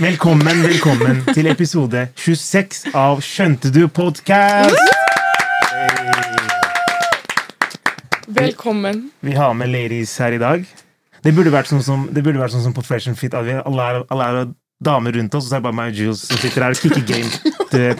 Velkommen, velkommen til episode 26 av Skjønte du podcast? Velkommen. Vi har med ladies her i dag. Det burde vært sånn som, det burde vært sånn som på Fresh and Fit. At vi alle er, alle er damer rundt oss, og så er det bare meg og Jules som sitter her og kicker game. Det.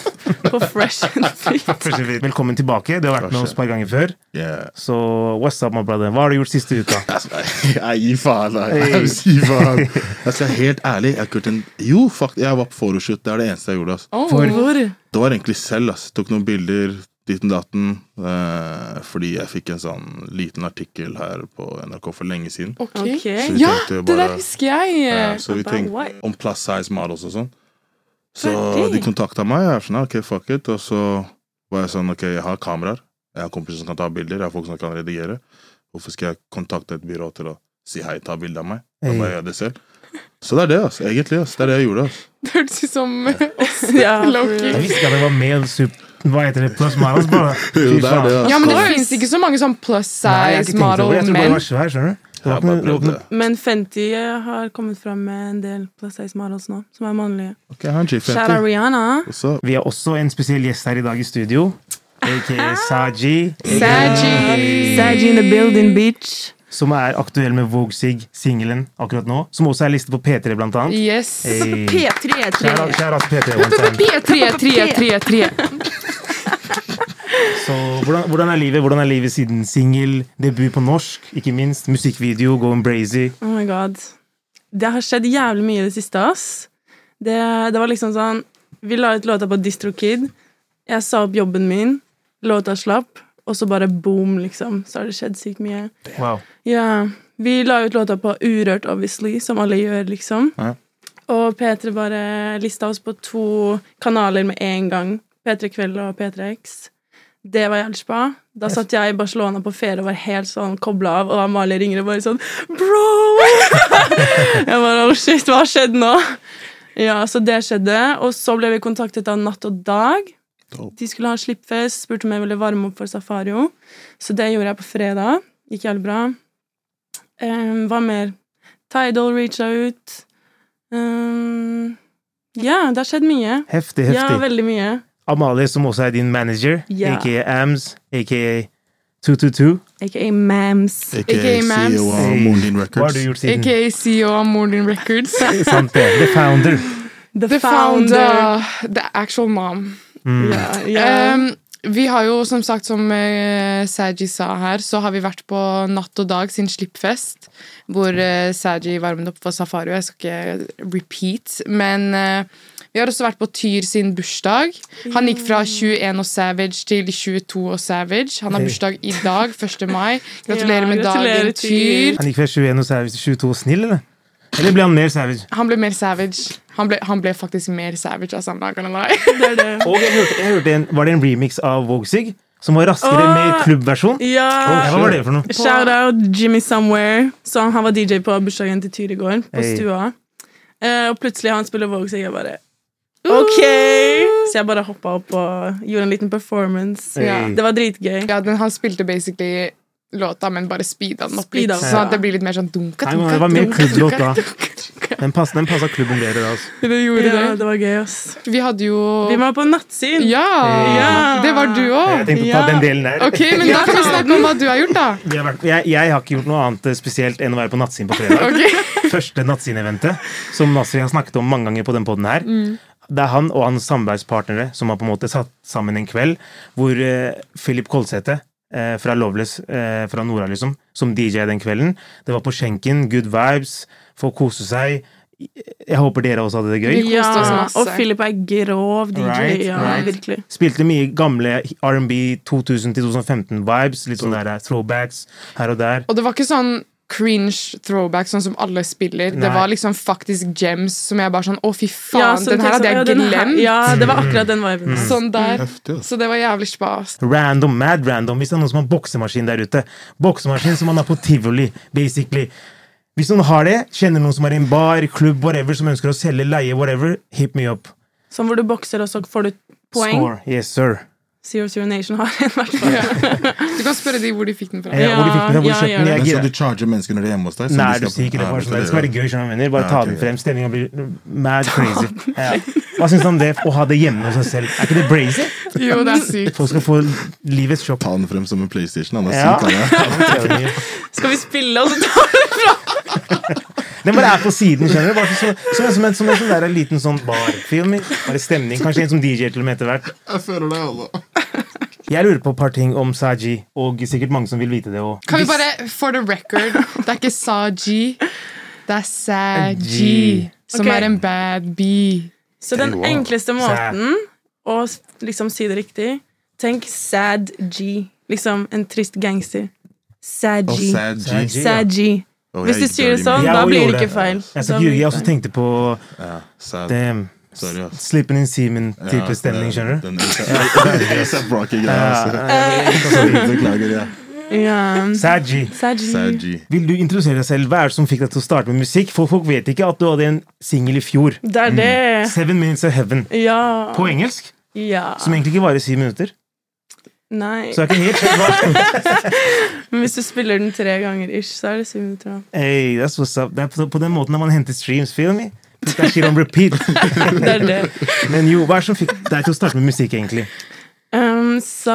På Fresh and Fit. Fresh and Velkommen tilbake. Du har vært med oss et par ganger før. Yeah. Så what's up, my brother? Hva har du gjort siste uka? Altså, jeg gir faen. Jeg, skal jeg faen. Altså, helt ærlig, jeg, har en, jo, fuck, jeg var på photoshoot. Det er det eneste jeg gjorde. Altså. Oh, For- Det var egentlig selv. Altså. Tok noen bilder, ditten datten. Eh, fordi jeg fikk en sånn liten artikkel her på NRK for lenge siden. Okay. Okay. Ja, bare, det der husker jeg. Eh, så vi tenkte om plus size models og sånn. Så Ferdig. de kontakta meg. Jeg er sånn, ok, fuck it. Og så var jeg sånn, ok, jeg har kameraer. Jeg har kompiser som kan ta bilder. Jeg har folk som kan redigere. Hvorfor skal jeg kontakte et byrå til å si hei, ta bilde av meg? Da Hey. bare gjør jeg det selv. Så det er det, altså. Egentlig. Altså. Det er det jeg gjorde. altså. Det hørtes ut som oss. Ja, Jeg visste ikke at det var med. sup... Hva heter det? Plus models, bare. Jo, det er det, altså. Ja, men det finnes fins ikke så mange sånn plus size ikke tenkt model Jeg tror bare det menn. var svær, skjønner du. Det var Jeg ikke bare noe- det var ikke prøvde. noe- Men Fenty har kommet fram med en del plus size models nå, som er mannlige. Okay, G50. Rihanna. Vi har også en spesiell gjest her i dag i studio. A.k.a. Saji. Saji. Saji in the building, bitch. Som er aktuell med Vogue Sig-singelen akkurat nå. Som også er listet på P3, blant annet. Yes. Hey. P3 Kjære, kjære altså P3 one time. P33333. Så hvordan, hvordan er livet Hvordan er livet siden singel, debut på norsk, ikke minst, musikkvideo, Going Brazy? Oh my god. Det har skjedd jævlig mye i det siste, ass. Det, det var liksom sånn Vi la ut låta på DistroKid. Jeg sa opp jobben min. Låta slapp. Og så bare boom, liksom. Så har det skjedd sykt mye. Wow. Ja, Vi la ut låta på Urørt, obviously, som alle gjør, liksom. Ja. Og P3 bare lista oss på to kanaler med en gang. P3 Kveld og P3X. Det var jævlig spa. Da satt jeg i Barcelona på ferie og var helt sånn kobla av, og Amalie ringer og bare sånn Bro! jeg bare oh shit, hva har skjedd nå? Ja, så det skjedde. Og så ble vi kontaktet av Natt og Dag. De skulle ha slippfest, spurte om jeg ville varme opp for Safario. Så det gjorde jeg på fredag. Gikk jævlig bra. Um, hva mer? Tidal reacha ut. Um, ja, det har skjedd mye. Heftig, heftig. Ja, veldig mye. Amalie, som også er din manager, Ja. aka Ams, aka 222. Aka Mams. aka CEO av. Moren din Records. AKA CEO av Morning Records. Sant det. The founder. The, The founder. The actual mom. Mm. Yeah, yeah. Um, vi har jo, som sagt, som uh, Saji sa her, så har vi vært på Natt og Dag sin slippfest, hvor uh, Saji varmet opp for Safari. Jeg skal ikke repeat, men eh, vi har også vært på Tyr sin bursdag. Han gikk fra 21 og Savage til 22 og Savage. Han har bursdag i dag, 1. mai. Gratulerer med dagen, Tyr. Han gikk fra 21 og savage til 22 og snill, eller? Eller ble han mer savage? Han ble mer savage. Han ble, han ble faktisk mer savage, altså. I'm not gonna det er det. Og jeg hørte, jeg hørte en, Var det en remix av Vågsig Som var raskere Åh! med klubbversjon? Ja! Hva var det for noe? Shout out Jimmy Somewhere. Så han var DJ på bursdagen til Tyr i går, på Hey. stua. Eh, og plutselig han spiller Vågsig så jeg bare OK! Så jeg bare hoppa opp og gjorde en liten performance. Hey. Det var dritgøy. Ja, den, han spilte basically låta, men bare speeda den opp litt. Speeda den, Sånn at det blir litt mer sånn dunka, Nei, men dunka, det var mer dunka, klubblåt da. Den passet, den passet klubben bedre da. Altså. Det gjorde Ja, det. det var gøy, ass. Vi hadde jo Vi var på nattsyn. ja, Ja. Det var du Jeg tenkte å ta Ja. den delen der. Ok, men da kan vi snakke om hva du har gjort, da. Vært, jeg, jeg har ikke gjort noe annet spesielt enn å være på nattsyn på fredag. okay. Første nattsyn-eventet, som Nasri har snakket om mange ganger på den podden her. Det er han og hans samarbeidspartnere som har på en måte satt sammen en kveld hvor eh, Philip Kolsæter eh, fra Loveless eh, fra Nora, liksom, som DJ den kvelden. Det var på skjenken, good vibes, få kose seg. Jeg håper dere også hadde det gøy. Ja, og Philip er grov DJ. Right, ja, right. virkelig. Spilte mye gamle R&B 2000-2015-vibes. Litt sånn der eh, throwbacks her og der. Og det var ikke sånn cringe throwback, sånn som alle spiller. Nei. Det var liksom faktisk gems som jeg bare sånn Å, fy faen, Ja, den her hadde jeg ja, glemt! Ja, det var akkurat den viben. Sånn der. Så det var jævlig spas. Random, mad random. Hvis det er noen som har boksemaskin der ute. Boksemaskin som man har på tivoli, basically. Hvis noen har det, kjenner noen som har en bar, klubb, whatever, som ønsker å selge, leie, whatever, hit me up. Sånn hvor du bokser, og så får du poeng. Score. Yes, sir. Zero Zero Nation har en, i hvert fall. Du kan spørre de hvor de fikk den fra. Ja, hvor de fikk den, hvor de Ja, ja, den. ja. Så du charger mennesker når de er hjemme hos deg? Nei, de du sier ikke det bare sånn. Det skal være gøy, skjønner du. Bare Ja, ta den frem. Stemninga blir mad crazy. Ja. Hva syns du om det, å ha det hjemme hos seg selv? Er ikke det brazy? Jo, det er sykt. Folk skal få livets sjokk. Ta den frem som en PlayStation. Han er Ja. syk. Skal vi spille, og så tar Den bare er på siden, skjønner du. Bare så, som, som, en, som en sånn der liten sånn barfilm. Bare stemning. Kanskje en som DJ til og med etter hvert. Jeg føler det, alle. Jeg lurer på et par ting om Saji, og sikkert mange som vil vite det. også. Kan vi bare, for the record Det er ikke Saji, det er Saji, som okay. er en bad bee. Så den enkleste måten å liksom si det riktig Tenk sad G. Liksom en trist gangster. Sad G. sad G. Sad G. Sad G. Hvis du sier det sånn, da blir det ikke feil. Jeg, også tenkte på Ja, sad. damn, Sorry, ass. slipping in semen-type Ja, stemning, skjønner du? Den ASAP Rocky-greia. altså. Beklager, ja. Ja. Saji. Vil du introdusere deg selv? Hva er det som fikk deg til å starte med musikk? For folk vet ikke at du hadde en singel i fjor. Det er det. Seven Minutes of Heaven. Ja. På engelsk. Ja. Som egentlig ikke varer syv minutter. Nei. Så det er ikke helt kjent hva Men hvis du spiller den tre ganger ish, så er det syv minutter. hey, that's what's up. Det er på, på den måten man henter streams, feel me? That shit on repeat. Det er det. Men jo, hva er det som fikk deg til å starte med musikk, egentlig? Um, så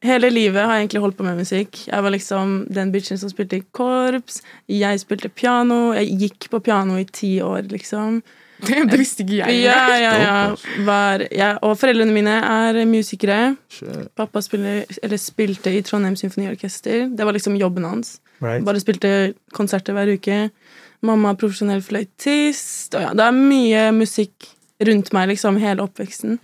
Hele livet har jeg egentlig holdt på med musikk. Jeg var liksom den bitchen som spilte i korps. Jeg spilte piano. Jeg gikk på piano i ti år, liksom. Det visste ikke jeg. Ja, ja, ja. Var, ja. Og foreldrene mine er musikere. Shit. Pappa spiller, eller spilte i Trondheim Symfoniorkester. Det var liksom jobben hans. Right? Bare spilte konserter hver uke. Mamma er profesjonell fløytist. Og ja, det er mye musikk rundt meg liksom hele oppveksten.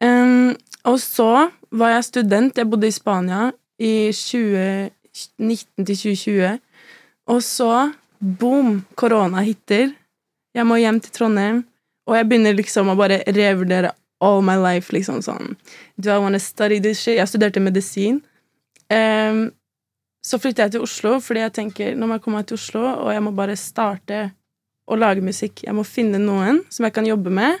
Um, og så var jeg student. Jeg bodde i Spania i 2019 til 2020. Og så, boom, korona hitter. Jeg må hjem til Trondheim. Og jeg begynner liksom å bare revurdere all my life. liksom sånn Do I wanna study this shit? Jeg studerte medisin. Um, så flytter jeg til Oslo, fordi jeg tenker nå må jeg komme meg til Oslo, og jeg må bare starte å lage musikk. Jeg må finne noen som jeg kan jobbe med,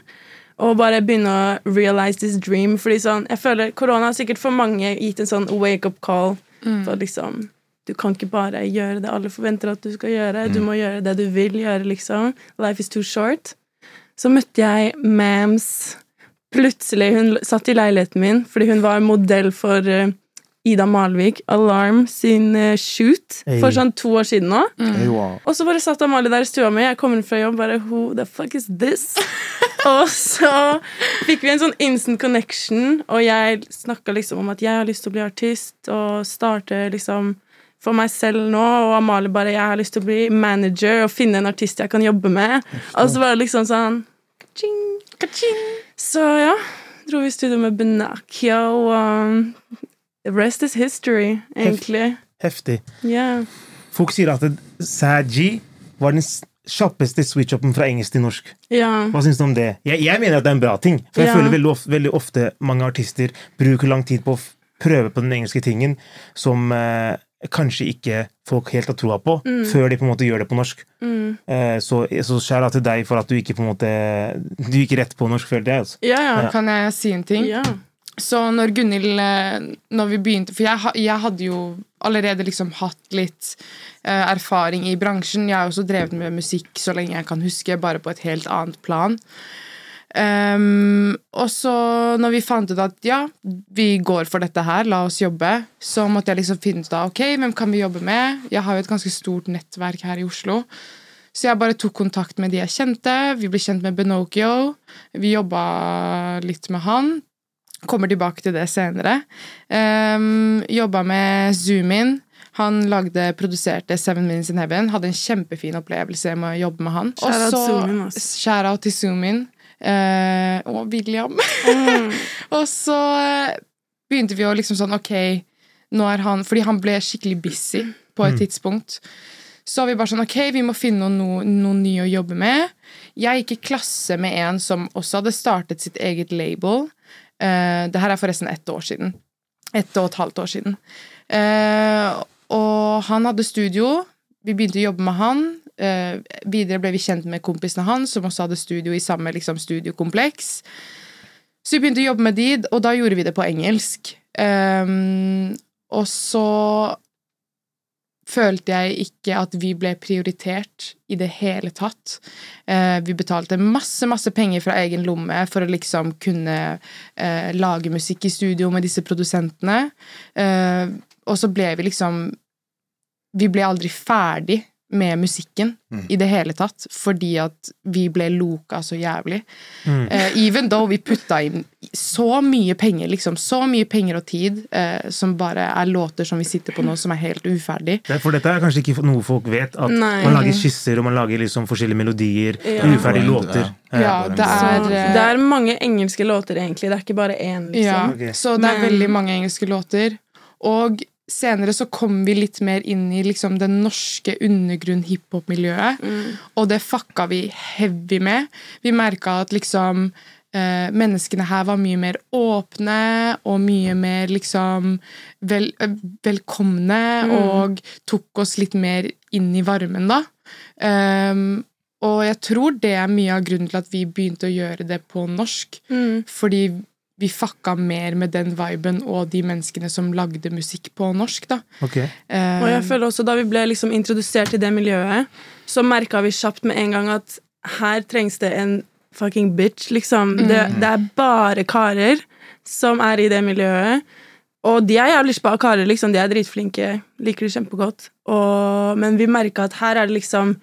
og bare begynne å realize this dream. Fordi sånn, jeg føler Korona har sikkert for mange gitt en sånn wake-up call. For liksom Du kan ikke bare gjøre det alle forventer at du skal gjøre. Du må gjøre det du vil gjøre, liksom. Life is too short. Så møtte jeg Mams. Plutselig, hun satt i leiligheten min fordi hun var modell for eh, Ida Malvik, Alarm, sin eh, shoot Hey. for sånn to år siden nå. Hey, wow. Og så bare satt Amalie der i stua mi. Jeg kommer fra jobb, bare Who the fuck is this? og så fikk vi en sånn instant connection, og jeg snakka liksom om at jeg har lyst til å bli artist og starte liksom for meg selv nå, og Amalie bare 'Jeg har lyst til å bli manager og finne en artist jeg kan jobbe med'. Og så var det liksom sånn ka-ching, ka-ching. Så ja, dro vi i studio med Benakio, og um, the rest is history, egentlig. Heftig. Yeah. Folk sier at Saji var den kjappeste switch-upen fra engelsk til norsk. Yeah. Hva syns du om det? Jeg, jeg mener at det er en bra ting. For jeg yeah. føler veldig ofte, veldig ofte mange artister bruker lang tid på å prøve på den engelske tingen som eh, kanskje ikke folk helt har troa på, før de på en måte gjør det på norsk. Mm. Eh, så så skjæra til deg for at du ikke på en måte Du gikk rett på norsk, følte jeg. Altså. Ja, ja. Kan jeg si en ting? ja. Så når Gunhild eh, Når vi begynte For jeg, jeg hadde jo allerede liksom hatt litt uh, erfaring i bransjen. Jeg har også drevet med musikk så lenge jeg kan huske, bare på et helt annet plan. Um, og så, når vi fant ut at ja, vi går for dette her, la oss jobbe, så måtte jeg liksom finne ut av ok, hvem kan vi jobbe med. Jeg har jo et ganske stort nettverk her i Oslo. Så jeg bare tok kontakt med de jeg kjente. Vi ble kjent med Benokio. Vi jobba litt med han. Kommer tilbake til det senere. Um, jobba med Zoomin. Han lagde, produserte Seven Minutes in Heaven. Hadde en kjempefin opplevelse med å jobbe med han. Og så- Zoomin, ass. Shout out til Zoomin. Uh, og William. Mm. og så eh, begynte vi å liksom sånn Ok, nå er han Fordi han ble skikkelig busy på et tidspunkt. Så vi bare sånn Ok, vi må finne noe, noe nye å jobbe med. Jeg gikk i klasse med en som også hadde startet sitt eget label. Uh, det her er forresten ett år siden. Ett og et halvt år siden. Uh, og han hadde studio. Vi begynte å jobbe med han. Uh, videre ble vi kjent med kompisene hans, som også hadde studio i samme liksom, studiokompleks. Så vi begynte å jobbe med de, og da gjorde vi det på engelsk. Um, og så følte jeg ikke at vi ble prioritert i det hele tatt. Eh, vi betalte masse, masse penger fra egen lomme for å liksom kunne eh, lage musikk i studio med disse produsentene. Eh, og så ble vi liksom Vi ble aldri ferdig med musikken Mm. i det hele tatt, fordi at vi ble loka så jævlig. Mm. Uh, even though vi putta inn så mye penger, liksom, så mye penger og tid, uh, som bare er låter som vi sitter på nå, som er helt uferdig. Det er- For dette er kanskje ikke noe folk vet, at Nei. man lager skisser og man lager liksom forskjellige melodier, Ja. uferdige låter. Ja, det er, Så eh, det er mange engelske låter, egentlig. Det er ikke bare én, Ja, okay. Så det er Men- veldig mange engelske låter. Og senere så kom vi litt mer inn i liksom det norske undergrunn hiphop-miljøet, Mm. og det fucka vi heavy med. Vi merka at liksom eh, menneskene her var mye mer åpne og mye mer liksom vel, eh, velkomne Mm. og tok oss litt mer inn i varmen, da. Um, og jeg tror det er mye av grunnen til at vi begynte å gjøre det på norsk. Mm. Fordi vi fucka mer med den viben og de menneskene som lagde musikk på norsk, da. Okay. Uh, Og jeg føler også Da vi ble liksom introdusert til det miljøet, så merka vi kjapt med en gang at her trengs det en fucking bitch, liksom. Det, det er bare karer som er i det miljøet. Og de er jævlig spa karer, liksom. De er dritflinke. Liker det kjempegodt. Og, men vi merka at her er det liksom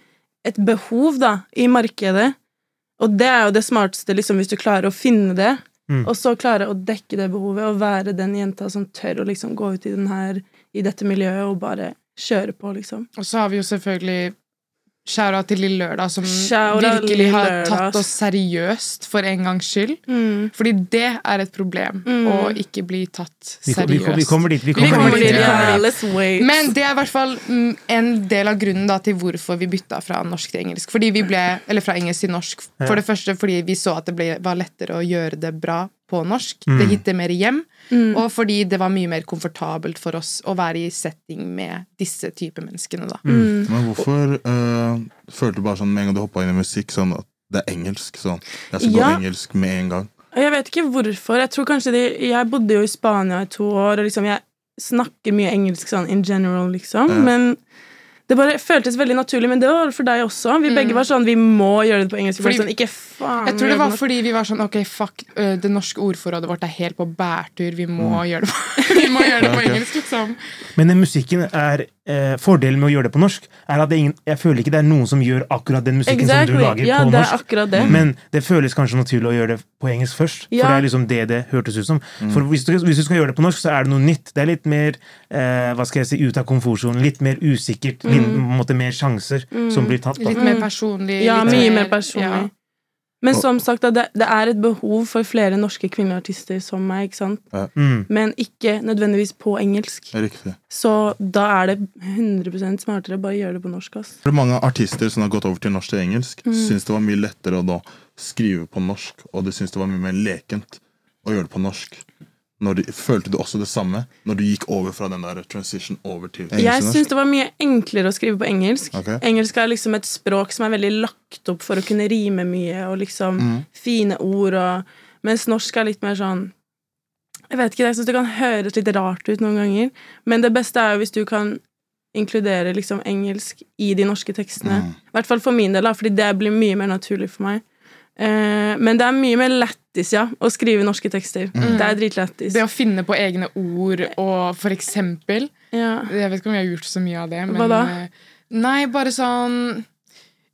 et behov, da, i markedet. Og det er jo det smarteste, liksom, hvis du klarer å finne det, Mm. og så klare å dekke det behovet, og være den jenta som tør å liksom gå ut i, den her, i dette miljøet og bare kjøre på, liksom. Og så har vi jo selvfølgelig Shout-out til Lille Lørdag, som virkelig har tatt oss seriøst for en gangs skyld. Fordi det er et problem, Mm. å ikke bli tatt Vi, vi, seriøst. vi kommer dit. Vi Vi kommer, kommer dit. dit, ja. ja. Men det er i hvert fall mm, en del av grunnen da, til hvorfor vi bytta fra norsk til engelsk. Fordi vi ble, eller fra engelsk til norsk. For det første fordi vi så at det ble, var lettere å gjøre det bra på norsk. Mm. Det hitter mer hjem. Mm. Og fordi det var mye mer komfortabelt for oss å være i setting med disse type menneskene. da. Mm. Men hvorfor uh, følte du bare sånn med en gang du hoppa inn i musikk, sånn at det er engelsk? Sånn. Jeg skal Ja. gå engelsk med en gang. Jeg vet ikke hvorfor. Jeg tror kanskje de, Jeg bodde jo i Spania i to år, og liksom jeg snakker mye engelsk sånn in general, liksom. Ja. Men det bare føltes veldig naturlig. Men det var for deg også. Vi begge var sånn Vi må gjøre det på engelsk. Fordi- sånn, ikke faen Jeg tror det var fordi vi var sånn Ok, fuck, det norske ordforrådet vårt er helt på bærtur. Vi må Mm. gjøre det på, vi må gjøre det på engelsk, liksom. Men den musikken er eh, Fordelen med å gjøre det på norsk er at det ingen, jeg føler ikke det er noen som gjør akkurat den musikken som du lager Ja, på det er norsk. akkurat det. Men det føles kanskje naturlig å gjøre det på engelsk først. Ja. For det er liksom det det hørtes ut som. For hvis du, hvis du skal gjøre det på norsk, så er det noe nytt. Det er litt mer eh, hva skal jeg si, ut av komfortsonen. Litt mer usikkert. Litt, måte mer sjanser som blir tatt. Da. Litt mer personlig. Ja, litt mye mer personlig. Ja. Men som sagt, da, det, det er et behov for flere norske kvinnelige artister som meg, ikke sant? Mm. men ikke nødvendigvis på engelsk. Riktig. Så da er det 100 smartere bare å gjøre det på norsk. ass. For mange artister som har gått over til norsk til engelsk, Mm. syns det var mye lettere å da skrive på norsk, og de syns det var mye mer lekent å gjøre det på norsk. De, følte du også det samme når du gikk over fra den der transition over til engelsk Jeg syns det var mye enklere å skrive på engelsk. Okay. Engelsk er liksom et språk som er veldig lagt opp for å kunne rime mye, og liksom mm. fine ord, og Mens norsk er litt mer sånn Jeg vet ikke, jeg syns det kan høres litt rart ut noen ganger, men det beste er jo hvis du kan inkludere liksom engelsk i de norske tekstene. Mhm. I hvert fall for min del, fordi det blir mye mer naturlig for meg. Eh, men det er mye mer lættis, ja, å skrive norske tekster. Det er dritlættis. Det å finne på egne ord og for eksempel Ja. Jeg vet ikke om jeg har gjort så mye av det, men Hva da? eh, Nei, bare sånn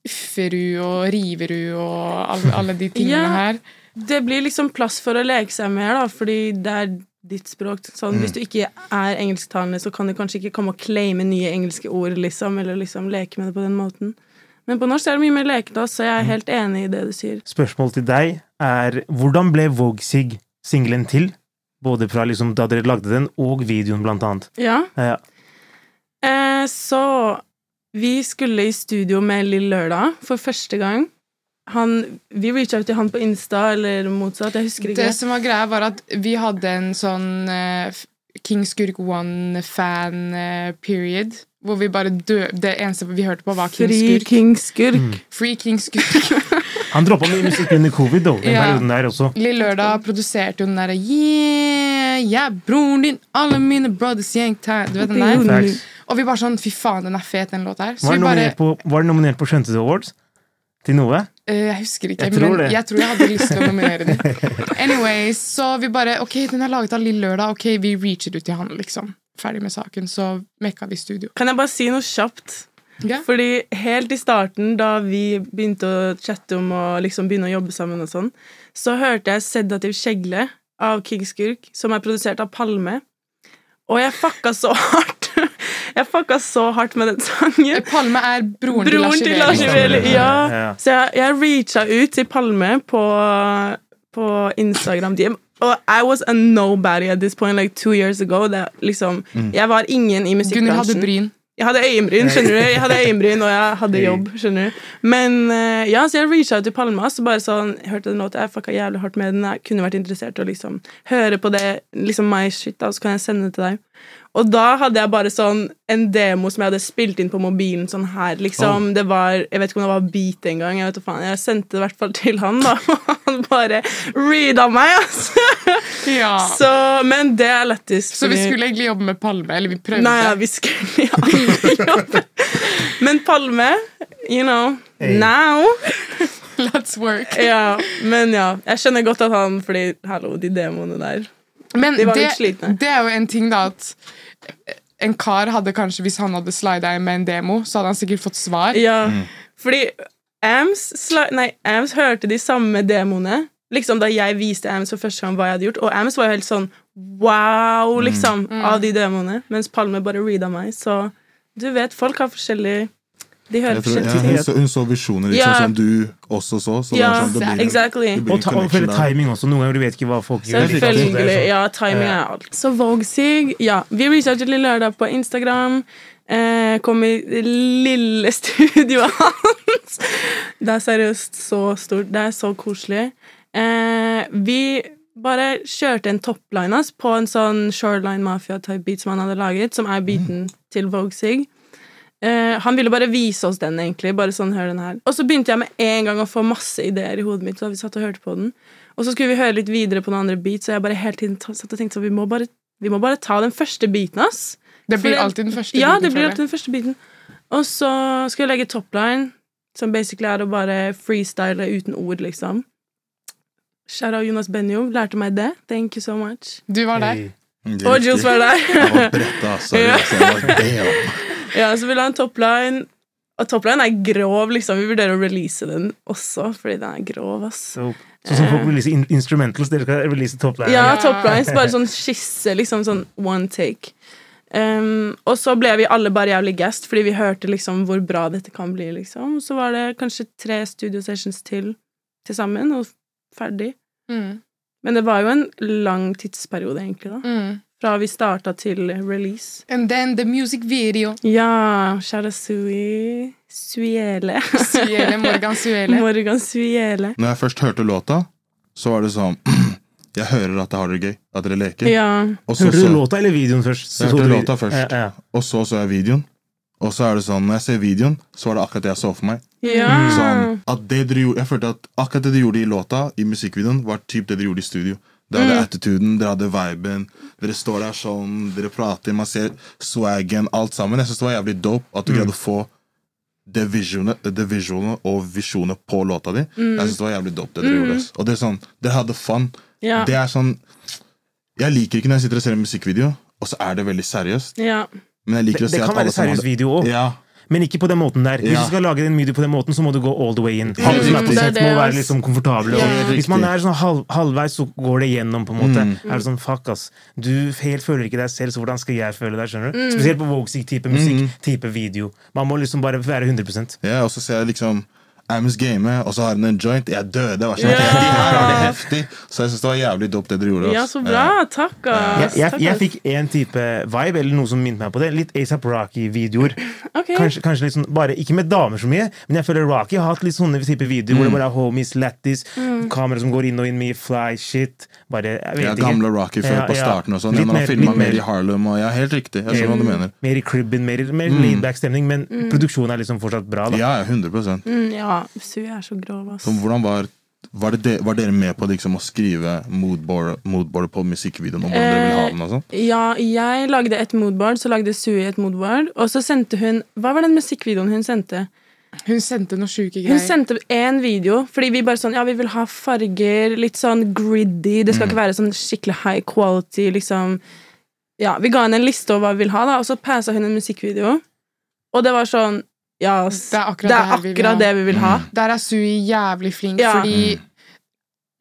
Ufferud og Riverud og alle, alle de tingene Ja. her. Det blir liksom plass for å leke seg mer, da, fordi det er ditt språk. Sånn, Hvis du ikke er engelsktalende, så kan du kanskje ikke komme og claime nye engelske ord, liksom, eller liksom leke med det på den måten. Men på norsk er det mye mer lekete, så jeg er helt enig i det du sier. Spørsmål til deg er hvordan ble Vogue-Sig singelen til? Både fra liksom da dere lagde den, og videoen, blant annet. Ja. Ja. Eh, så Vi skulle i studio med Lill Lørdag for første gang. Han, vi reacha ut til han på Insta, eller motsatt. Jeg husker ikke. Det som var greia, var at vi hadde en sånn uh, King Skurk One-fan-period. Hvor vi bare dø Det eneste vi hørte på, var King Skurk. King Skurk. Free King Skurk. Han droppa mye musikk under covid, da, den Ja. perioden der også. Lille Lørdag produserte jo den derre Yeah, jeg er broren din, alle mine brothers gjeng ta-» Du vet den der? Facts. Og vi bare sånn Fy faen, den er fet, den låta her. Var bare nominert på, var den nominert på Skjønte Awards? Til noe? Eh, Jeg husker ikke, Jeg tror jeg tror jeg hadde lyst til å nominere den. Anyway, så vi bare Ok, den er laget av Lille Lørdag. Ok, vi reacher ut til han, liksom. Ferdig med saken. Så mekka vi studio. Kan jeg bare si noe kjapt? Yeah. Fordi helt i starten, da vi begynte å chatte om å liksom begynne å jobbe sammen, og sånn, så hørte jeg 'Sedativ kjegle' av King Skurk, som er produsert av Palme. Og jeg fucka så hardt. Jeg fucka så hardt med den sangen. Palme er broren, Broren til Lars Iveli. Ja. Så jeg, jeg reacha ut til Palme på, på Instagram DM. Og I was a nobody at this point, like two years ago. Det, liksom, mm. Jeg var ingen i Gunnhild hadde bryn. Jeg hadde øyenbryn, skjønner du. Jeg hadde øyenbryn, og jeg hadde jobb, skjønner du. Men eh, ja, så jeg reacha ut til Palma, så bare sånn Jeg hørte den låta, jeg fucka jævlig hardt med den. Jeg kunne vært interessert i å liksom høre på det, liksom my shit, da, så kan jeg sende det til deg. Og da hadde jeg bare sånn en demo som jeg hadde spilt inn på mobilen sånn her, liksom. Det var Jeg vet ikke om det var beat engang, jeg vet hva faen. Jeg sendte det i hvert fall til han, da, og han bare reada meg, altså. Ja. Så, Så, men det er lættis. vi skulle egentlig jobbe med Palme. Eller vi prøvde. Nei, ja, vi skulle aldri jobbe. Men Palme, you know, Hey. now Let's work. Ja, men ja. Jeg skjønner godt at han Fordi, hallo, de demoene der. Men De var det, litt slitne. det er jo en ting, da, at en kar hadde kanskje, hvis han hadde slida inn med en demo, så hadde han sikkert fått svar. Ja, fordi Ams, nei, Ams hørte de samme demoene Liksom da jeg viste Ams for første gang hva jeg hadde gjort. Og Ams var jo helt sånn wow, liksom, av de demoene. Mens Palme bare reada meg. Så du vet, folk har forskjellig De hører tror, ja, hun, så, hun så visjoner liksom, yeah. som du også så. så yeah. det sånn, det blir, exactly. det blir Og, ta, og timing også. Noen ganger du vet ikke hva folk gjør. Selvfølgelig. Sånn. Ja, timing er alt. Så Vogue-sig Ja, vi researchet litt lørdag på Instagram. Eh, kom i det lille studioet hans. Det er seriøst så stort. Det er så koselig. Eh, vi bare kjørte en topline hans på en sånn Shoreline Mafia-type beat som han hadde laget, som er beaten til Vogue-sig. Eh, han ville bare vise oss den, egentlig. Bare sånn, hør den her. Og så begynte jeg med en gang å få masse ideer i hodet mitt. Så vi satt og hørte på den. Og så skulle vi høre litt videre på noen andre beats, og jeg bare hele tiden satt og tenkte sånn, vi må bare, vi må bare ta den første beaten, ass. Det blir For alltid den første. Ja, biten, det blir alltid den første biten. Og så skal jeg legge topline, som basically er å bare freestyle uten ord, liksom. Shout out Jonas Benjo, lærte meg det. Thank you so much. Du var der. Hey. Og. Jules var der. Jeg var bretta, altså. Ja. Ja, så vil jeg ha en topline. Og topline er grov, liksom. Vi vurderer å release den også, fordi den er grov, ass. Så, sånn som folk releaser in instrumentals, dere skal release topline? Ja, Ja. toplines, bare sånn skisse, liksom sånn one take. Um, og så ble vi alle bare jævlig gassed, fordi vi hørte liksom hvor bra dette kan bli, liksom. Så var det kanskje tre studio sessions til til sammen, og ferdig. Mm. Men det var jo en lang tidsperiode, egentlig, da. Mm. Fra vi starta til release. And then the music video. Ja, Shara Sui Suele. Suele, Morgan Suele. Morgan Suele. Når jeg først hørte låta, så var det sånn Jeg hører at dere har det gøy, at dere leker. Ja. Også, Hørte du låta eller videoen først? Jeg hørte du- låta først. Ja, ja. og så så jeg videoen. Og så er det sånn, når jeg ser videoen, så var det akkurat det jeg så for meg. Ja. Sånn, at det dere gjorde, jeg følte at akkurat det dere gjorde i låta, i musikkvideoen, var typ det dere gjorde i studio. Dere hadde attituden, dere hadde viben, dere står der sånn, dere prater, man ser swaggen, alt sammen. Jeg synes det var jævlig dope at du greide å få det visualet, det og visjonet på låta di. Jeg synes det var jævlig dope det dere gjorde. ass. Og det er sånn, dere hadde fun. Ja. Det er sånn, jeg liker ikke når jeg sitter og ser en musikkvideo, og så er det veldig seriøst. ja. Men jeg liker Det, å se det at kan alle være som har seriøs video òg, Ja, men ikke på den måten der. Hvis du skal lage en video på den måten, så må du gå all the way in. Alle som er må være liksom komfortable. Ja. Og hvis man er sånn halv, halvveis, så går det gjennom, på en måte. Mm. Er det sånn, fuck, ass. Du helt føler ikke deg selv, så hvordan skal jeg føle deg? skjønner Mm. du? Spesielt på Vogue-type musikk, type video. Man må liksom bare være 100 Ja, og så ser jeg liksom Amos game, og så har han en joint. Jeg døde. Var sånn, ok, de her er det heftig. Så jeg syns det var jævlig dope det dere gjorde. Ja, så bra. Takk, ass. Jeg, jeg, jeg fikk en type vibe, eller noe som minnet meg på det. Litt ASAP Rocky-videoer. Okay. Kanskje, kanskje litt sånn, bare Ikke med damer så mye, men jeg føler Rocky har hatt litt sånne type videoer hvor det bare er homies, lattis, Mm. kamera som går inn og inn mye fly shit. Bare, jeg vet Ja, ikke. gamle Rocky før Ja, på starten og sånn. Ja, Når han mer- filma mer i Harlem og Ja, helt riktig. Jeg skjønner hva du mener. Mer i cribben, mer, mer Mm. laidback-stemning, men produksjonen er liksom fortsatt bra. da Ja, ja, 100 Mm, ja, Sui er så grov, ass. Så hvordan var var, det de, var dere med på liksom å skrive moodboard, moodboard på musikkvideoen? Om hvordan dere ville ha den og sånn? Ja, jeg lagde et moodboard, så lagde Sui et moodboard. Og så sendte hun Hva var den musikkvideoen hun sendte? Hun sendte noe sjuke Hun sendte én video, fordi vi bare sånn Ja, vi vil ha farger, litt sånn griddy. Det skal ikke være sånn skikkelig high quality, liksom. Ja, vi ga henne en liste over hva vi vil ha, da, og så passa hun en musikkvideo. Og det var sånn Ja, ass. Det er akkurat det er vi akkurat ha. det vi vil ha. Der er Sui jævlig flink, Ja. fordi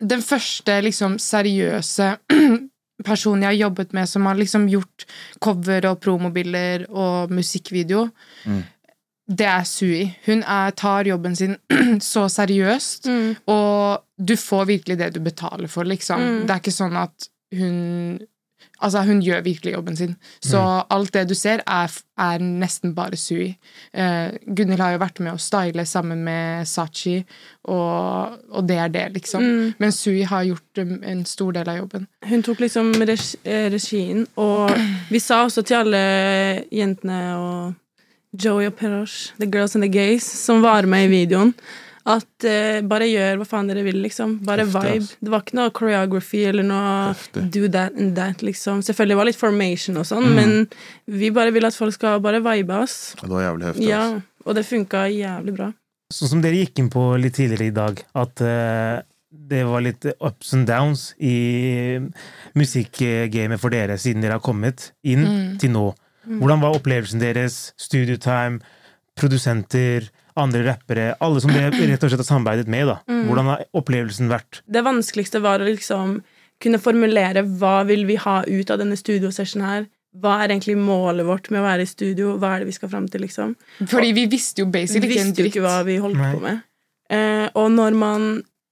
den første liksom seriøse personen jeg har jobbet med som har liksom gjort cover og promobilder og musikkvideo, Mm. det er Sui. Hun er, tar jobben sin så seriøst, Mm. og du får virkelig det du betaler for, liksom. Mm. Det er ikke sånn at hun Altså, hun gjør virkelig jobben sin. Så alt det du ser, er, er nesten bare Sui. Eh, Gunhild har jo vært med å style sammen med Sachi, og, og det er det, liksom. Mm. Men Sui har gjort um, en stor del av jobben. Hun tok liksom eh, regien, og vi sa også til alle jentene og Joey og Perosh, the girls and the gays, som var med i videoen, at eh, bare gjør hva faen dere vil, liksom. Bare Heftig, vibe. Altså. Det var ikke noe choreography eller noe Heftig. do that and that, liksom. Selvfølgelig var det litt formation og Mm. sånn, men vi bare vil at folk skal bare vibe oss. Det var jævlig heftig. Ja, altså. og det funka jævlig bra. Sånn som dere gikk inn på litt tidligere i dag, at uh, det var litt ups and downs i musikkgamet for dere siden dere har kommet inn Mm. til nå. Hvordan var opplevelsen deres? Studiotime, produsenter, andre rappere, alle som dere rett og slett har samarbeidet med. da. Hvordan har opplevelsen vært? Det vanskeligste var å liksom kunne formulere hva vil vi ha ut av denne studiosessionen her. Hva er egentlig målet vårt med å være i studio? Hva er det vi skal fram til, liksom? Fordi vi visste jo Vi basically ikke en visste jo ikke hva vi holdt Nei. på med. Eh, og når man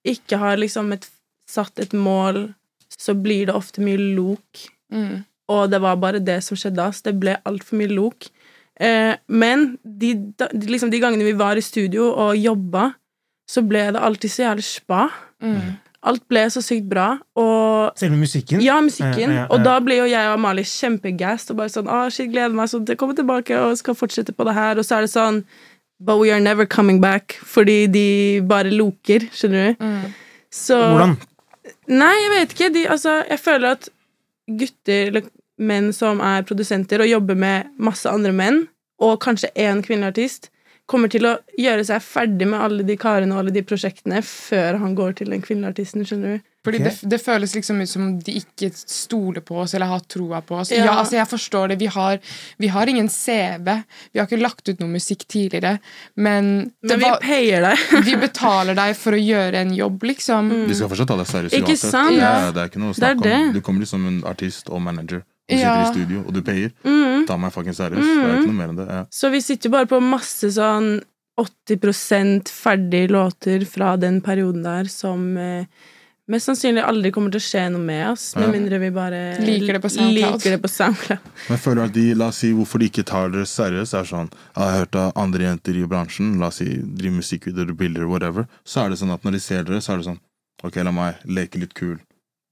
ikke har liksom et, satt et mål, så blir det ofte mye lok. Mm. Og det var bare det som skjedde. ass. Det ble altfor mye lok. Eh, men de, de- liksom de gangene vi var i studio og jobba, så ble det alltid så jævlig spa. Mm. Alt ble så sykt bra. Og Selve musikken? ja, musikken. Ja, ja, ja. Og da ble jo jeg og Amalie kjempegassed og bare sånn Å, shit, gleder meg sånn til å komme tilbake og skal fortsette på det her. Og så er det sånn But we are never coming back. Fordi de bare loker, skjønner du. Mm. Så Hvordan? Nei, jeg vet ikke. De, altså, jeg føler at gutter eller menn som er produsenter og jobber med masse andre menn, og kanskje én kvinnelig artist, kommer til å gjøre seg ferdig med alle de karene og alle de prosjektene før han går til den kvinnelige artisten, skjønner du. Fordi okay. det, det føles liksom ut som de ikke stoler på oss eller har troa på oss. Ja. Ja, altså Jeg forstår det. Vi har, vi har ingen CV. Vi har ikke lagt ut noe musikk tidligere. Men, Men vi payer deg. vi betaler deg for å gjøre en jobb, liksom. De skal fortsatt ta deg seriøst Ikke uansett. sant? Ja, det er ikke noe å snakke om. Du kommer liksom en artist og manager. Du sitter i studio, og du payer. Mm. Ta meg fucking seriøst. Det er ikke noe mer enn det. Ja. Så vi sitter jo bare på masse sånn 80% ferdige låter fra den perioden der som eh, mest sannsynlig aldri kommer til å skje noe med oss, med mindre vi bare Liker det på SoundCloud. Liker det på SoundCloud. Men jeg føler at de, la oss si hvorfor de ikke tar dere seriøst, er sånn Jeg har hørt av andre jenter i bransjen, la oss si driver musikkvideoer, bilder, whatever, så er det sånn at når de ser dere, så er det sånn Ok, la meg leke litt kul.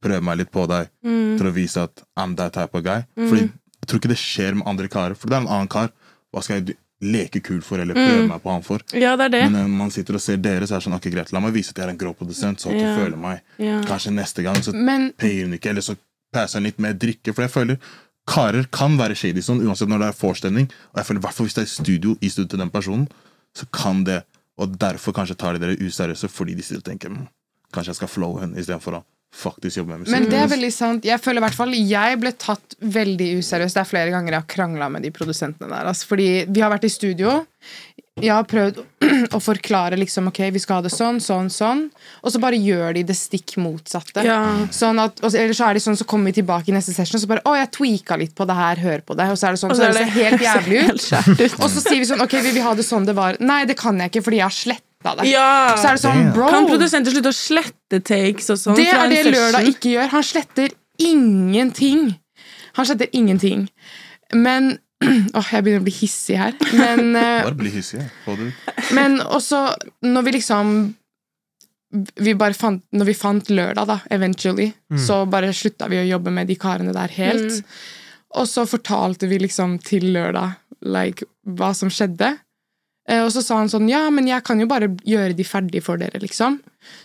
Prøve meg litt på deg Mm. til å vise at I'm that type of guy. Fordi jeg tror ikke det skjer med andre karer. For det er en annen kar. Hva skal jeg leke kul for, eller prøve Mm. meg på han for? Ja, det er det. Men når man sitter og ser dere, så er det sånn Ok, greit, la meg vise at jeg er en grå produsent, så at Ja. du føler meg. Ja. Kanskje neste gang så Men payer hun ikke, eller så passer hun litt mer drikke. For jeg føler karer kan være shady sånn, uansett når det er forestilling. Og jeg føler i hvert fall hvis det er studio i studio til den personen, så kan det Og derfor kanskje tar de dere useriøse fordi de sitter og tenker "Mm, Kanskje jeg skal flowe henne istedenfor å faktisk jobber med musikk. Men det er veldig sant. Jeg føler i hvert fall Jeg ble tatt veldig useriøst. Det er flere ganger jeg har krangla med de produsentene der. Altså, fordi vi har vært i studio. Jeg har prøvd å forklare liksom Ok, vi skal ha det sånn, sånn, sånn. Og så bare gjør de det stikk motsatte. Ja. Sånn at, og så- eller så er de sånn, så kommer vi tilbake i neste session, og så bare Å, jeg tweaka litt på det her, hør på det. Og så er det sånn, så, så, det ser helt jævlig ut. helt ut. Og så sier vi sånn Ok, vi vil ha det sånn det var. Nei, det kan jeg ikke, fordi jeg har det. Ja! Så er det sånn, bro Kan produsenter slutte å slette takes og sånn? Det er det? Lørdag ikke gjør. Han sletter ingenting. Han sletter ingenting. Men Åh, jeg begynner å bli hissig her. Men, eh, Bare bli hissig. Få det ut. men også når vi liksom vi bare fant, Når vi fant lørdag, da, eventually, så bare slutta vi å jobbe med de karene der helt. Og så fortalte vi liksom til lørdag like, hva som skjedde. Eh, Og så sa han sånn Ja, men jeg kan jo bare gjøre de ferdig for dere, liksom.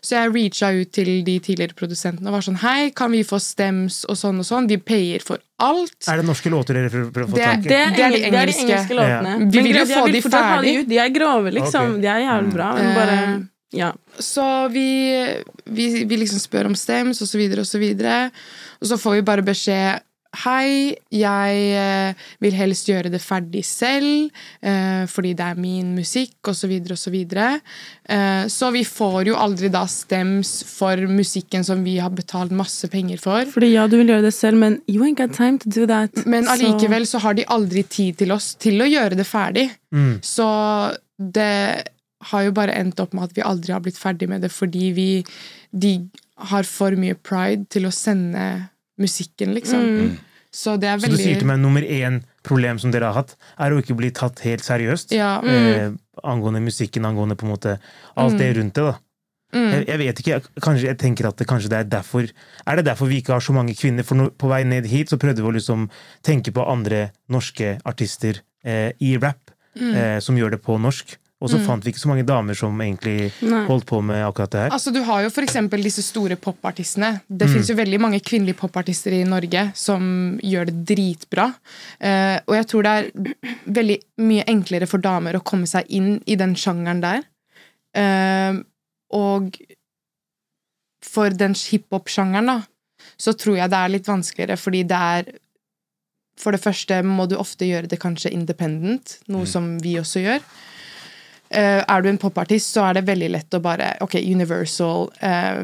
Så jeg reacha ut til de tidligere produsentene og var sånn Hei, kan vi få stems og sånn og sånn? De payer for alt. Er det norske låter dere prøver å få tak i? Det Det er de det er de engelske. engelske låtene. Ja. Vi vil jo få vil de ferdig. ut. De er grove, liksom. Okay. De er jævlig bra. Men bare Eh, Ja. Så vi, vi, vi liksom spør om stems, og så videre, og så videre. Og så får vi bare beskjed Hei, jeg eh, vil helst gjøre det ferdig selv, eh, fordi det er min musikk, og så videre, og så videre. Eh, så vi får jo aldri da stems for musikken som vi har betalt masse penger for. Fordi ja, du vil gjøre det selv, men you ain't got time to do that. Men allikevel så har de aldri tid til oss til å gjøre det ferdig. Mm. Så det har jo bare endt opp med at vi aldri har blitt ferdig med det fordi vi De har for mye pride til å sende musikken, liksom. Mm. Så det er Så du sier til meg nummer én problem som dere har hatt, er å ikke bli tatt helt seriøst? Ja. Eh, angående musikken, angående på en måte alt det rundt det, da. Mm. Jeg, jeg vet ikke, jeg, kanskje, jeg tenker at det, kanskje det er derfor Er det derfor vi ikke har så mange kvinner? For no, på vei ned hit så prøvde vi å liksom tenke på andre norske artister eh, i rap Mm. eh, som gjør det på norsk. Og så fant vi ikke så mange damer som egentlig Nei. holdt på med akkurat det her. Altså, du har jo eksempel disse store popartistene. Det Mm. finnes jo veldig mange kvinnelige popartister i Norge som gjør det dritbra. Uh, og jeg tror det er veldig mye enklere for damer å komme seg inn i den sjangeren der. Uh, og for den hiphop-sjangeren, da, så tror jeg det er litt vanskeligere, fordi det er For det første må du ofte gjøre det kanskje independent, noe som vi også gjør. Eh, er du en popartist, så er det veldig lett å bare Ok, Universal, eh,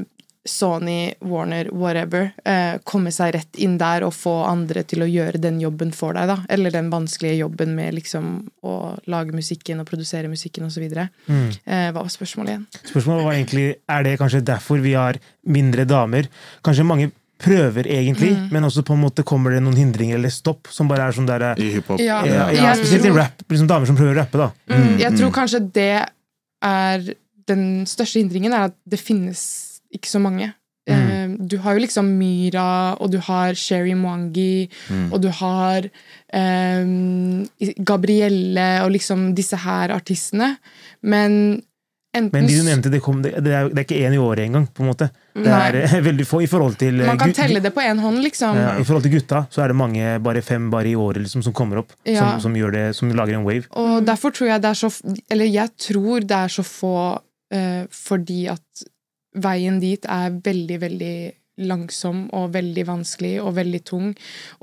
Sony, Warner, whatever. Eh, komme seg rett inn der og få andre til å gjøre den jobben for deg, da. Eller den vanskelige jobben med liksom å lage musikken og produsere musikken osv. Mm. Hva var spørsmålet igjen? Spørsmålet var egentlig er det kanskje derfor vi har mindre damer. Kanskje mange prøver egentlig, Mm. men også på en måte kommer det noen hindringer eller stopp som bare er sånn der eh, I hiphop. Ja. ja, ja, Spesielt i rap. Liksom damer som prøver å rappe, da. Mm, jeg tror kanskje det er Den største hindringen er at det finnes ikke så mange. Mm. du har jo liksom Myra, og du har Sherry Mwangi, og du har um, Gabrielle og liksom disse her artistene. Men enten Men de du nevnte, det, kom, det, det, er, det er ikke én i året engang, på en måte. Det er eh, veldig få i forhold til eh, Man kan telle det på én hånd, liksom. Ja, I forhold til gutta så er det mange, bare fem bare i året liksom, som kommer opp, Ja. som, som, gjør det, som lager en wave. Og derfor tror jeg det er så Eller jeg tror det er så få eh, fordi at veien dit er veldig, veldig langsom og veldig vanskelig og veldig tung.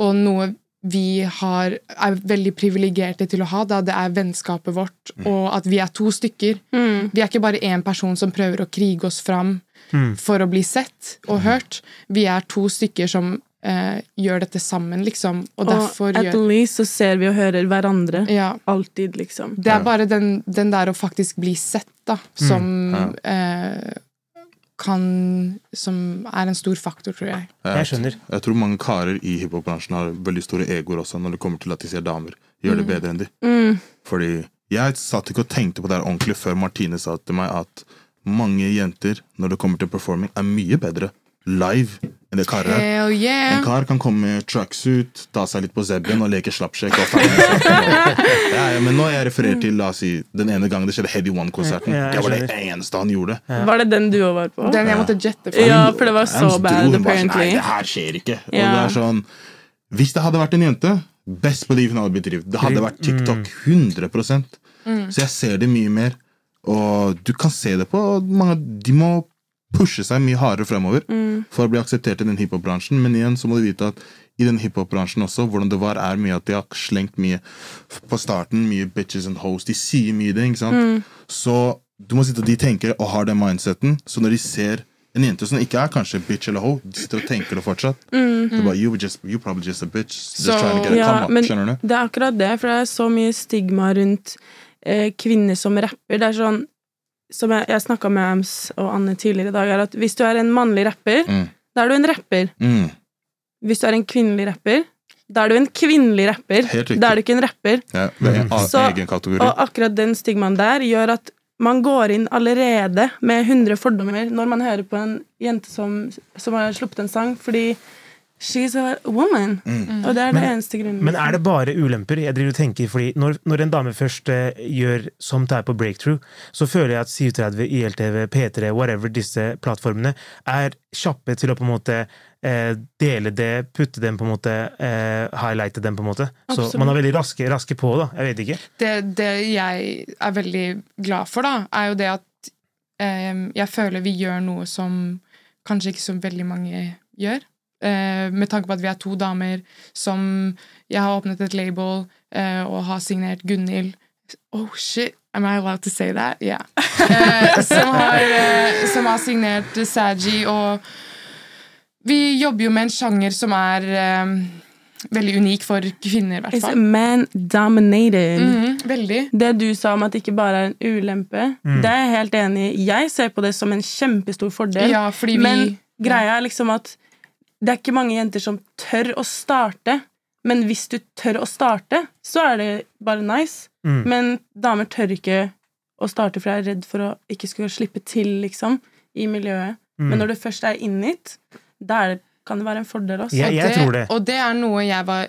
Og noe vi har, er veldig privilegerte til å ha, da det er vennskapet vårt, og at vi er to stykker. Mm. Vi er ikke bare én person som prøver å krige oss fram Mm. for å bli sett og hørt. Vi er to stykker som eh, gjør dette sammen, liksom. Og Og at gjør least så ser vi og hører hverandre. ja, Alltid, liksom. Det er bare den, den der å faktisk bli sett, da, som Ja. eh, kan Som er en stor faktor, tror jeg. Jeg skjønner. Jeg tror mange karer i hiphop-bransjen har veldig store egoer også når det kommer til at de ser damer gjør det bedre enn de. Mm. Fordi jeg satt ikke og tenkte på det her ordentlig før Martine sa til meg at mange jenter, når det kommer til performing, er mye bedre live enn det karer er. Yeah. En kar kan komme med tracksuit, ta seg litt på zebben og leke slappsjekk. Ja, ja, men nå jeg refererer til la oss si, den ene gangen det skjedde Heavy One-konserten. Ja, Det var det eneste han gjorde. Var det den du òg var på? Den jeg måtte jette for. Ja, for det var så dro, bad, hun sånn. Nei, det her skjer ikke. Og det er sånn Hvis det hadde vært en jente, best believe hun hadde blitt revet. Det hadde vært TikTok 100% Så jeg ser det mye mer. Og du kan se det på mange De må pushe seg mye hardere fremover for å bli akseptert i den hiphop-bransjen. Men igjen så må du vite at i den hiphop-bransjen også, hvordan det var, er mye at de har slengt mye på starten. Mye bitches and hoes. De sier mye det, ikke sant? Så du må sitte og de tenker og har den mindseten. Så når de ser en jente som ikke er kanskje bitch eller ho, de sitter og tenker det fortsatt. Det er bare, you, just, you probably just a bitch. Just so, trying to get a come up, skjønner du? det er akkurat det, for det er så mye stigma rundt eh, kvinner som rapper. Det er sånn som jeg, jeg snakka med Ams og Anne tidligere i dag, er at hvis du er en mannlig rapper, Mm. da er du en rapper. Mm. Hvis du er en kvinnelig rapper, da er du en kvinnelig rapper. Da er du ikke en rapper. Ja, en Så-. Og akkurat den stigmaen der gjør at man går inn allerede med 100 fordommer når man hører på en jente som, som har sluppet en sang, fordi she's a woman. Og det er det Men- eneste grunnen. Men er det bare ulemper? Jeg driver og tenker, fordi når, når en dame først eh, gjør som det er på Breakthrough, så føler jeg at 37, ILTV, P3, whatever, disse plattformene, er kjappe til å på en måte eh, dele det, putte dem på en måte, eh, highlighte dem på en måte. Så Absolutt. man er veldig raske, raske på, da. Jeg vet ikke. det, det jeg er veldig glad for, da, er jo det at eh, jeg føler vi gjør noe som kanskje ikke så veldig mange gjør. Eh, med tanke på at vi er to damer som Jeg har åpnet et label eh, og har signert Gunhild Oh, shit! Am I allowed to say that? Yeah. Eh, som, har, som har signert Saji, og vi jobber jo med en sjanger som er veldig unik for kvinner, i hvert It's man dominated. Mhm, veldig. Det du sa om at det ikke bare er en ulempe, det er jeg helt enig i. Jeg ser på det som en kjempestor fordel. Ja, fordi vi Men greia er liksom at det er ikke mange jenter som tør å starte. Men hvis du tør å starte, så er det bare nice. Mm. Men damer tør ikke å starte, for jeg er redd for å ikke skulle slippe til, liksom, i miljøet. Mm. Men når du først er in it, da kan det være en fordel også. Ja, Og jeg tror det. Og det er noe jeg var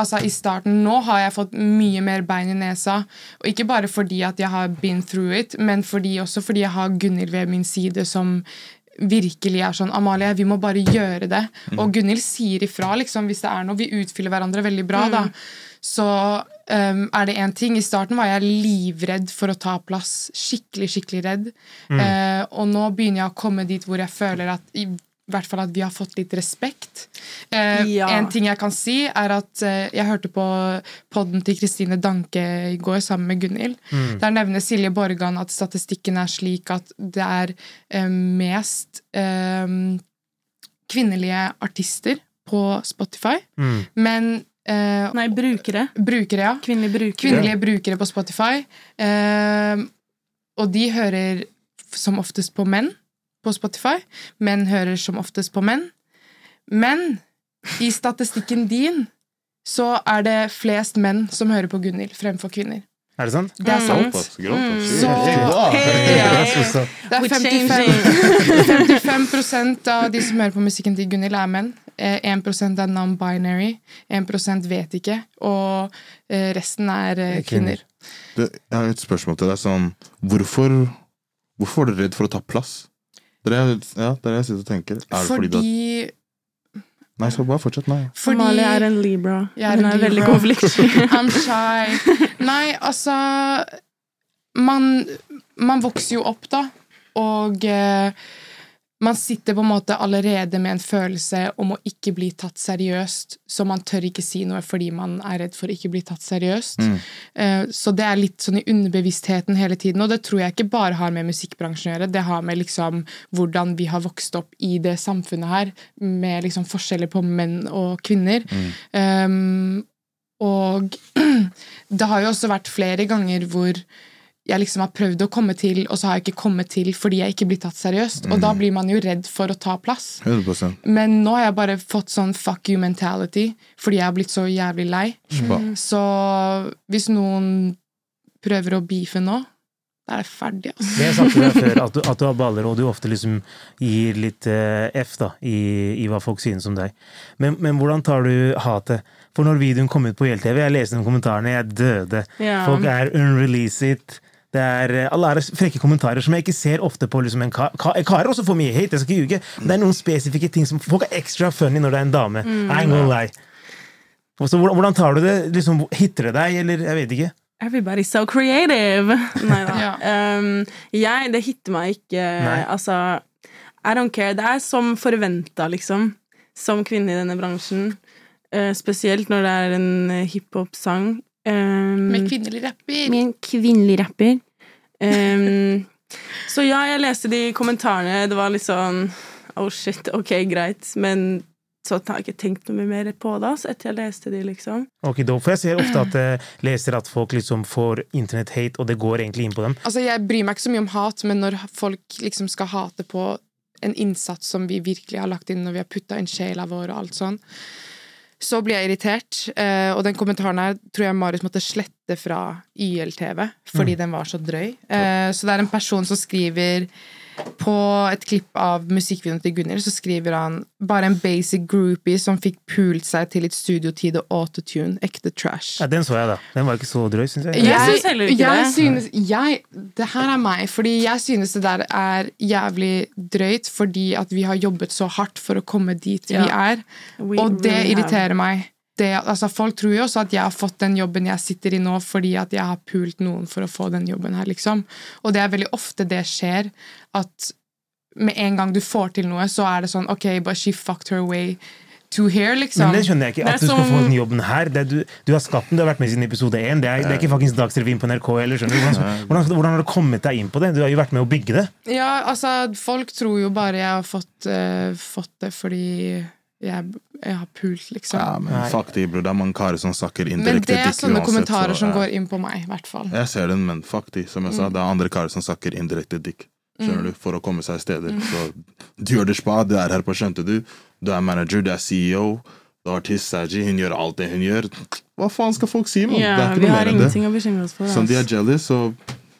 Altså, i starten Nå har jeg fått mye mer bein i nesa. Og ikke bare fordi at jeg har been through it, men fordi, også fordi jeg har Gunhild ved min side som virkelig er sånn Amalie, vi må bare gjøre det. Og Gunhild sier ifra liksom, hvis det er noe. Vi utfyller hverandre veldig bra, da. Så um, er det én ting. I starten var jeg livredd for å ta plass. Skikkelig, skikkelig redd. Eh, og nå begynner jeg å komme dit hvor jeg føler at i hvert fall at vi har fått litt respekt. Eh, Ja. En ting jeg kan si, er at eh, jeg hørte på podden til Kristine Danke i går sammen med Gunhild. Der nevner Silje Borgan at statistikken er slik at det er eh, mest eh, kvinnelige artister på Spotify, Mm. men eh, Nei, brukere. brukere, ja. Kvinnelige brukere. Kvinnelige brukere på Spotify. Eh, og de hører som oftest på menn på Spotify. Menn hører som oftest på menn. Men i statistikken din så er det flest menn som hører på Gunhild fremfor kvinner. Er det sant? Det er sant. Såpass, grovt. Så Hey. Det er 55, 55 av de som hører på musikken til Gunhild, er menn. Eh, 1 er non-binary. 1% vet ikke. Og eh, resten er eh, kvinner. Det, jeg har et spørsmål til deg. Sånn, hvorfor, hvorfor var du redd for å ta plass? Det er ja, det er det jeg sitter og tenker. Er det fordi, Fordi, du Nei, så bare fortsett. Nei. fordi Amalie er en Libra. Jeg er Hun en er veldig Libra. konfliktsky. I'm shy. Nei, altså Man, man vokser jo opp, da. Og eh, man sitter på en måte allerede med en følelse om å ikke bli tatt seriøst, så man tør ikke si noe fordi man er redd for å ikke bli tatt seriøst. Mm. Eh, så det er litt sånn i underbevisstheten hele tiden, og det tror jeg ikke bare har med musikkbransjen å gjøre, det har med liksom hvordan vi har vokst opp i det samfunnet her, med liksom forskjeller på menn og kvinner. Um, og det har jo også vært flere ganger hvor jeg liksom har prøvd å komme til, og så har jeg ikke kommet til fordi jeg ikke blir tatt seriøst. Og da blir man jo redd for å ta plass. 100 Men nå har jeg bare fått sånn fuck you mentality fordi jeg har blitt så jævlig lei. Mm. Så hvis noen prøver å beefe nå, da er det ferdig, altså. Det jeg sa til deg før, at du, at du har baller, og du ofte liksom gir litt eh, F da, i, i hva folk synes om deg. Men, men hvordan tar du hatet? For når videoen kom ut på YLTV, jeg leste de kommentarene, jeg døde. Ja. Folk er unreleased. Det er, eh, alle er frekke kommentarer som jeg ikke ser ofte på liksom en kar. Ka- Karer også får mye hate, jeg skal ikke ljuge. Men det er noen spesifikke ting som folk er ekstra funny når det er en dame. I ain't lie. Også, hvordan, hvordan tar du det? Liksom, hitter det deg, eller jeg vet ikke? Everybody's so creative! Nei da. Ja. Um, jeg, det hitter meg ikke. Nei. Altså, I don't care. Det er som forventa, liksom. Som kvinne i denne bransjen. Uh, spesielt når det er en hiphop-sang. Um, Med kvinnelig rapper. med en kvinnelig rapper. Um, så ja, jeg leste de kommentarene. Det var litt sånn Oh shit, ok, greit. Men så har jeg ikke tenkt noe mer på det, altså, etter jeg leste de, liksom. Ok, da, For jeg ser ofte at jeg leser at folk liksom får internett-hate, og det går egentlig inn på dem. Altså, Jeg bryr meg ikke så mye om hat, men når folk liksom skal hate på en innsats som vi virkelig har lagt inn, når vi har putta inn sjela vår og alt sånn, så blir jeg irritert. Eh, og den kommentaren her tror jeg Marius måtte slette fra YLTV, fordi den var så drøy. Eh, så det er en person som skriver på et klipp av musikkvideoen til Gunhild så skriver han bare en basic groupie som fikk pult seg til litt studiotid og autotune. Ekte trash. Ja, Den så jeg, da. Den var ikke så drøy, syns jeg. Jeg synes heller ikke jeg det. Synes, jeg, det her er meg, fordi jeg synes det der er jævlig drøyt, fordi at vi har jobbet så hardt for å komme dit vi er, We og det have. irriterer meg. Det, altså, folk tror jo også at jeg har fått den jobben jeg sitter i nå, fordi at jeg har pult noen for å få den jobben her, liksom. Og det er veldig ofte det skjer, at med en gang du får til noe, så er det sånn Ok, but she fucked her way to here, liksom. Men det skjønner jeg ikke. At du skal som- få den jobben her. Det er du, du har skapt den, du har vært med siden episode én. Det det er ikke fuckings Dagsrevyen på NRK heller. skjønner du? Hvordan, hvordan, hvordan har du kommet deg inn på det? Du har jo vært med å bygge det. Ja, altså, folk tror jo bare jeg har fått, uh, fått det fordi jeg, jeg har pult, liksom. Ja, men fuck de, bro. Det er mange karer som snakker Men det er sånne uansett, kommentarer så, som ja. går inn på meg, i hvert fall. Jeg ser den, men fuck de. Som jeg sa, det er andre karer som snakker indirekte dick. Skjønner du? For å komme seg steder. Så du gjør det spa, du er her på Skjønte du. Du er manager, du er CEO. Du er artist Saji, hun gjør alt det hun gjør. Hva faen skal folk si, mann? Yeah, det er ikke noe mer enn det. ingenting å bekymre oss for. Som de er jealous, så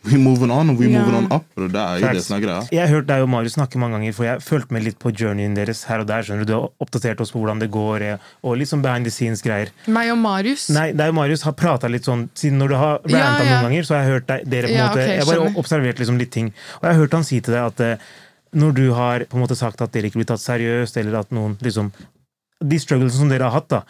we moving on, and we yeah. moving on up. Bro. Det er jo det som er greia. Jeg har hørt deg og Marius snakke mange ganger, for jeg fulgte med litt på journeyen deres her og der. skjønner Du Du har oppdatert oss på hvordan det går, eh, og sånn behind the scenes-greier. Meg og Marius. Nei, deg og Marius har prata litt sånn Siden når du har Ja, ranta ja. noen ganger, så har jeg hørt deg, dere på en Ja, måte okay, Jeg bare observert liksom litt ting. Og jeg har hørt han si til deg at eh, når du har på en måte sagt at dere ikke blir tatt seriøst, eller at noen liksom de strugglesene som dere har hatt, da,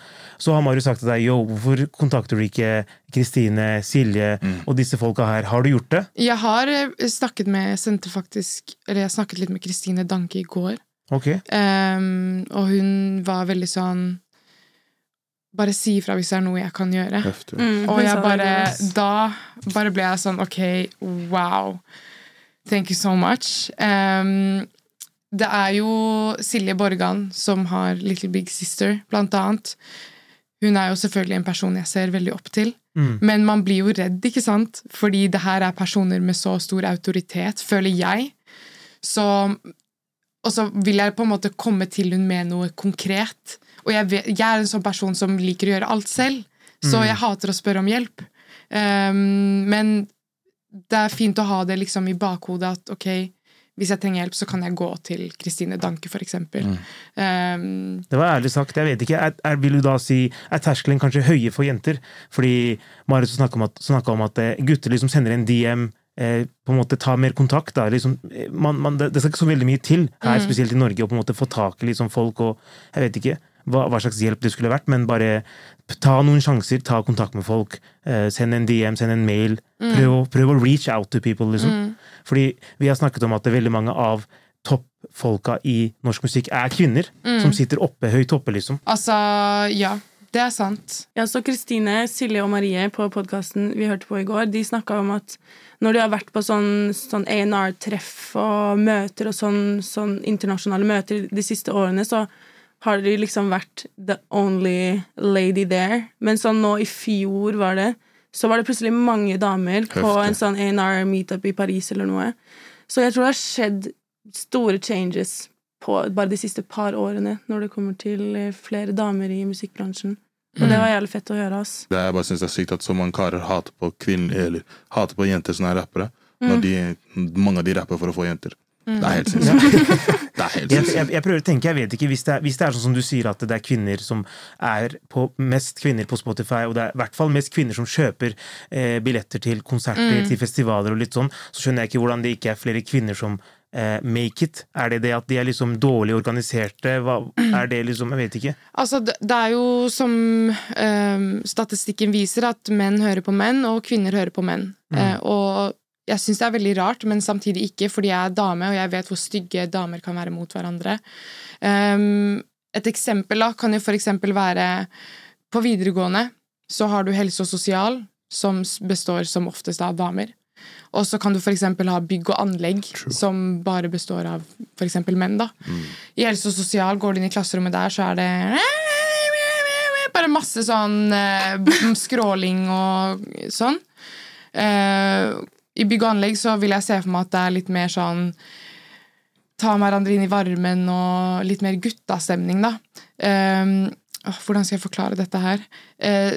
så har Marius sagt til deg yo, hvorfor kontakter du ikke Kristine, Silje og disse folka her? Har du gjort det? Jeg har eh, snakket med jeg faktisk Eller jeg snakket litt med Kristine Danke i går. Ok. Um, og hun var veldig sånn Bare si ifra hvis det er noe jeg kan gjøre. Heftig. Mm, Og jeg bare. Da bare ble jeg sånn Ok, wow. Thank you so much. Ehm, det er jo Silje Borgan som har Little Big Sister, blant annet. Hun er jo selvfølgelig en person jeg ser veldig opp til. Mm. Men man blir jo redd, ikke sant? Fordi det her er personer med så stor autoritet, føler jeg. Så, og så vil jeg på en måte komme til hun med noe konkret. Og jeg, vet, jeg er en sånn person som liker å gjøre alt selv, så jeg hater å spørre om hjelp. Um, men det er fint å ha det liksom i bakhodet at ok, hvis jeg trenger hjelp, så kan jeg gå til Kristine Danke, for eksempel. Um, Det var ærlig sagt. Jeg vet ikke, er, er, Vil du da si er terskelen kanskje høye for jenter? Fordi Marit snakka om om at eh, gutter liksom sender en DM, eh, på en måte tar mer kontakt. Da. Liksom, eh, man, man, det, det skal ikke så veldig mye til her, spesielt i Norge, å på en måte få tak i liksom folk og Jeg vet ikke hva, hva slags hjelp det skulle vært, men bare ta noen sjanser, ta kontakt med folk. Eh, send en DM, send en mail. Prøv, å- prøv å reach out to people, liksom. Fordi vi har snakket om at veldig mange av toppfolka i norsk musikk er kvinner. Som sitter oppe, høyt oppe, liksom. altså, ja. Det er sant. Ja, så Kristine, Silje og Marie på podkasten vi hørte på i går, de snakka om at når de har vært på sånn, sånn A&R-treff og møter og sånn, sånn internasjonale møter de siste årene, så har de liksom vært the only lady there. Men sånn nå i fjor var det, så var det plutselig mange damer på Heftig. en sånn A&R-meetup i Paris eller noe. Så jeg tror det har skjedd store changes på bare de siste par årene når det kommer til eh, flere damer i musikkbransjen. Og det var jævlig fett å høre, ass. Det er, jeg bare synes det er sykt at så mange karer hater på kvinner, eller hater på jenter som er rappere. Når de, mange av de rapper for å få jenter. Det er helt sinnssykt. Det er helt Jeg, sinnssykt. jeg, jeg prøver å tenke, jeg vet ikke, hvis det, er, hvis det er sånn som du sier at det er kvinner som er på mest kvinner på Spotify, og det er i hvert fall mest kvinner som kjøper eh, billetter til konserter, til festivaler og litt sånn, så skjønner jeg ikke hvordan det ikke er flere kvinner som eh, make it. Er det det at de er liksom dårlig organiserte? Hva, er det liksom Jeg vet ikke. Altså, det er jo som eh, statistikken viser, at menn hører på menn, og kvinner hører på menn. Eh, og jeg syns det er veldig rart, men samtidig ikke, fordi jeg er dame, og jeg vet hvor stygge damer kan være mot hverandre. Um, et eksempel da, kan jo eksempel være på videregående så har du helse og sosial, som består som oftest av damer. Og så kan du f.eks. ha bygg og anlegg, som bare består av f.eks. menn. da. I helse og sosial går du inn i klasserommet der, så er det bare masse sånn eh, skråling og sånn. Eh, I bygg og anlegg så vil jeg se for meg at det er litt mer sånn Ta hverandre inn i varmen og litt mer guttastemning, da. Um, oh, hvordan skal jeg forklare dette her? Uh,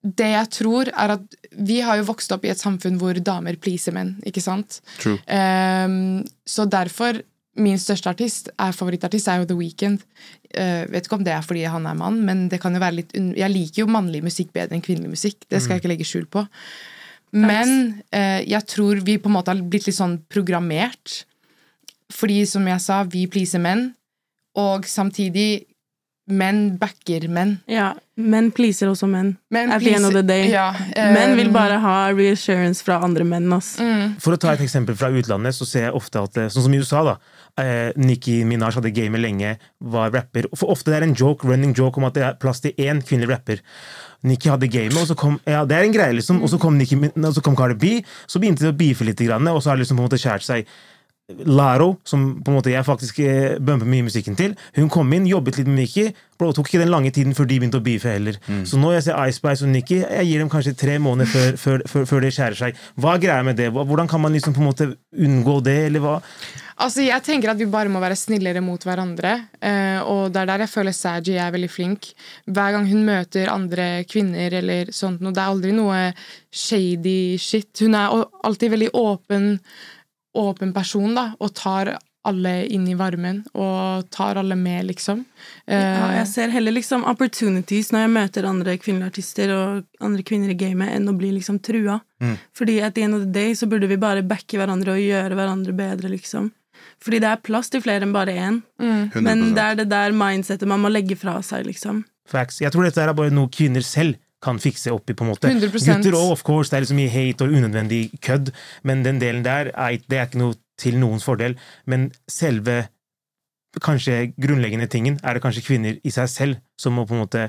det jeg tror, er at vi har jo vokst opp i et samfunn hvor damer pleaser menn, ikke sant? Ehm, så derfor Min største artist er favorittartist er jo The Weeknd. Uh, vet ikke om det er fordi han er mann, men det kan jo være litt jeg liker jo mannlig musikk bedre enn kvinnelig musikk. Det skal jeg ikke legge skjul på. Men eh, jeg tror vi på en måte har blitt litt sånn programmert. Fordi, som jeg sa, vi pleaser menn, og samtidig menn backer menn. Ja, menn pleaser også menn. Men At the end of the day. Ja, menn vil bare ha reassurance fra andre menn. Mm. For å ta et eksempel fra utlandet, så ser jeg ofte at eh, Sånn som i USA, da. Eh, Nicki Minaj hadde gamet lenge, var rapper. For ofte det er en joke, running joke om at det er plass til én kvinnelig rapper. Nicki hadde gamet, og så kom ja, det er en greie liksom, og så kom, Nicki, og så kom Cardi B, så begynte de å beefe litt, og så har det liksom på en måte skjært seg. Laro, som på en måte jeg faktisk eh, bumper mye musikken til, hun kom inn, jobbet litt med Nikki. Bro, tok ikke den lange tiden før de begynte å beefe heller. Så når jeg ser Ice Spice og Nikki, jeg gir dem kanskje tre måneder før, før, før, før det skjærer seg. Hva er greia med det? Hvordan kan man liksom på en måte unngå det, eller hva? Altså, Jeg tenker at vi bare må være snillere mot hverandre. eh, og det er der jeg føler Saji er veldig flink. Hver gang hun møter andre kvinner eller sånt noe, det er aldri noe shady shit. Hun er alltid veldig åpen, åpen person, da, og tar alle inn i varmen. Og tar alle med, liksom. Ja, Eh, jeg ser heller liksom opportunities når jeg møter andre kvinnelige artister og andre kvinner i gamet, enn å bli liksom trua. Fordi at the end of the day så burde vi bare backe hverandre og gjøre hverandre bedre, liksom. Fordi det er plass til flere enn bare én. 100%. Men det er det der mindsetet man må legge fra seg, liksom. Facts. Jeg tror dette er bare noe kvinner selv kan fikse opp i. på en måte. 100%. Gutter òg, of course. Det er liksom mye hate og unødvendig kødd, men den delen der er, det er ikke noe til noens fordel. Men selve kanskje grunnleggende tingen er det kanskje kvinner i seg selv som må på en måte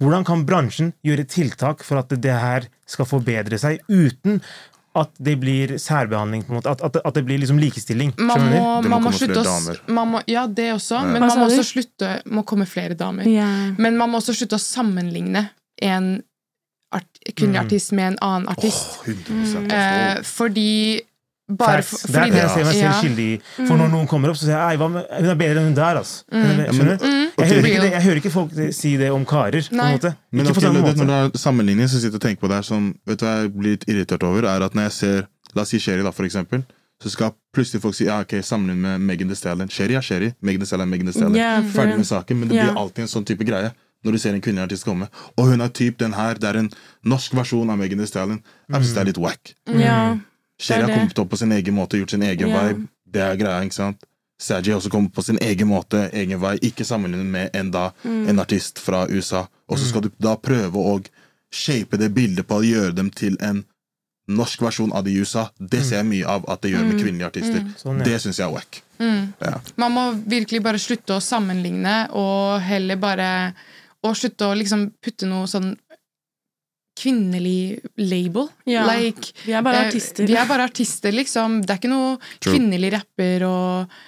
Hvordan kan bransjen gjøre tiltak for at det her skal forbedre seg, uten at det blir særbehandling, på en måte, at, at, at det blir liksom likestilling? man må, må man må slutte å Ja, det også. Men Hva man må også slutte må komme flere damer. Men man må også slutte å sammenligne en art, kvinnelig artist med en annen artist. Åh, 100 Eh, fordi bare for, for, Det er det jeg ser meg selv ja. Mm. skyldig i. For når noen kommer opp, så sier jeg «Ei, hva hun er bedre enn hun der. Hun er Skjønner? Jeg, hører ikke det, jeg hører ikke folk si det om karer. på en måte. Men Ikke på samme måte. når måte. er sammenligning, så sitter jeg og tenker på det her som Vet du hva jeg blir litt irritert over, er at når jeg ser La oss si Sherry, da, for eksempel. Så skal plutselig folk si ja, ok, sammenlign med Megan Thee Stallion. Sherry er Sherry, Megan Thee Stallion er Megan Thee Stallion. Yeah, Ferdig med saken, men det blir alltid en sånn type greie når du ser en kvinnelig artist komme. Og hun er typ den her, det er en norsk versjon av Megan Thee Stallion. Jeg synes det er litt wack. Ja. Sherry har kommet opp på sin egen måte, gjort sin egen vibe. Det er greia, ikke sant? Saji også kommet på sin egen måte, egen vei. Ikke sammenlignet med en, da, Mm. en artist fra USA. Og så skal du da prøve å shape det bildet på å gjøre dem til en norsk versjon av de i USA. Det ser jeg mye av at det gjør med kvinnelige artister. Sånn, ja. Det syns jeg er wack. Ja. Man må virkelig bare slutte å sammenligne, og heller bare Og slutte å liksom putte noe sånn kvinnelig label. Ja. Like, Vi er bare eh, artister. Vi er bare artister, liksom. Det er ikke noe True. kvinnelig rapper og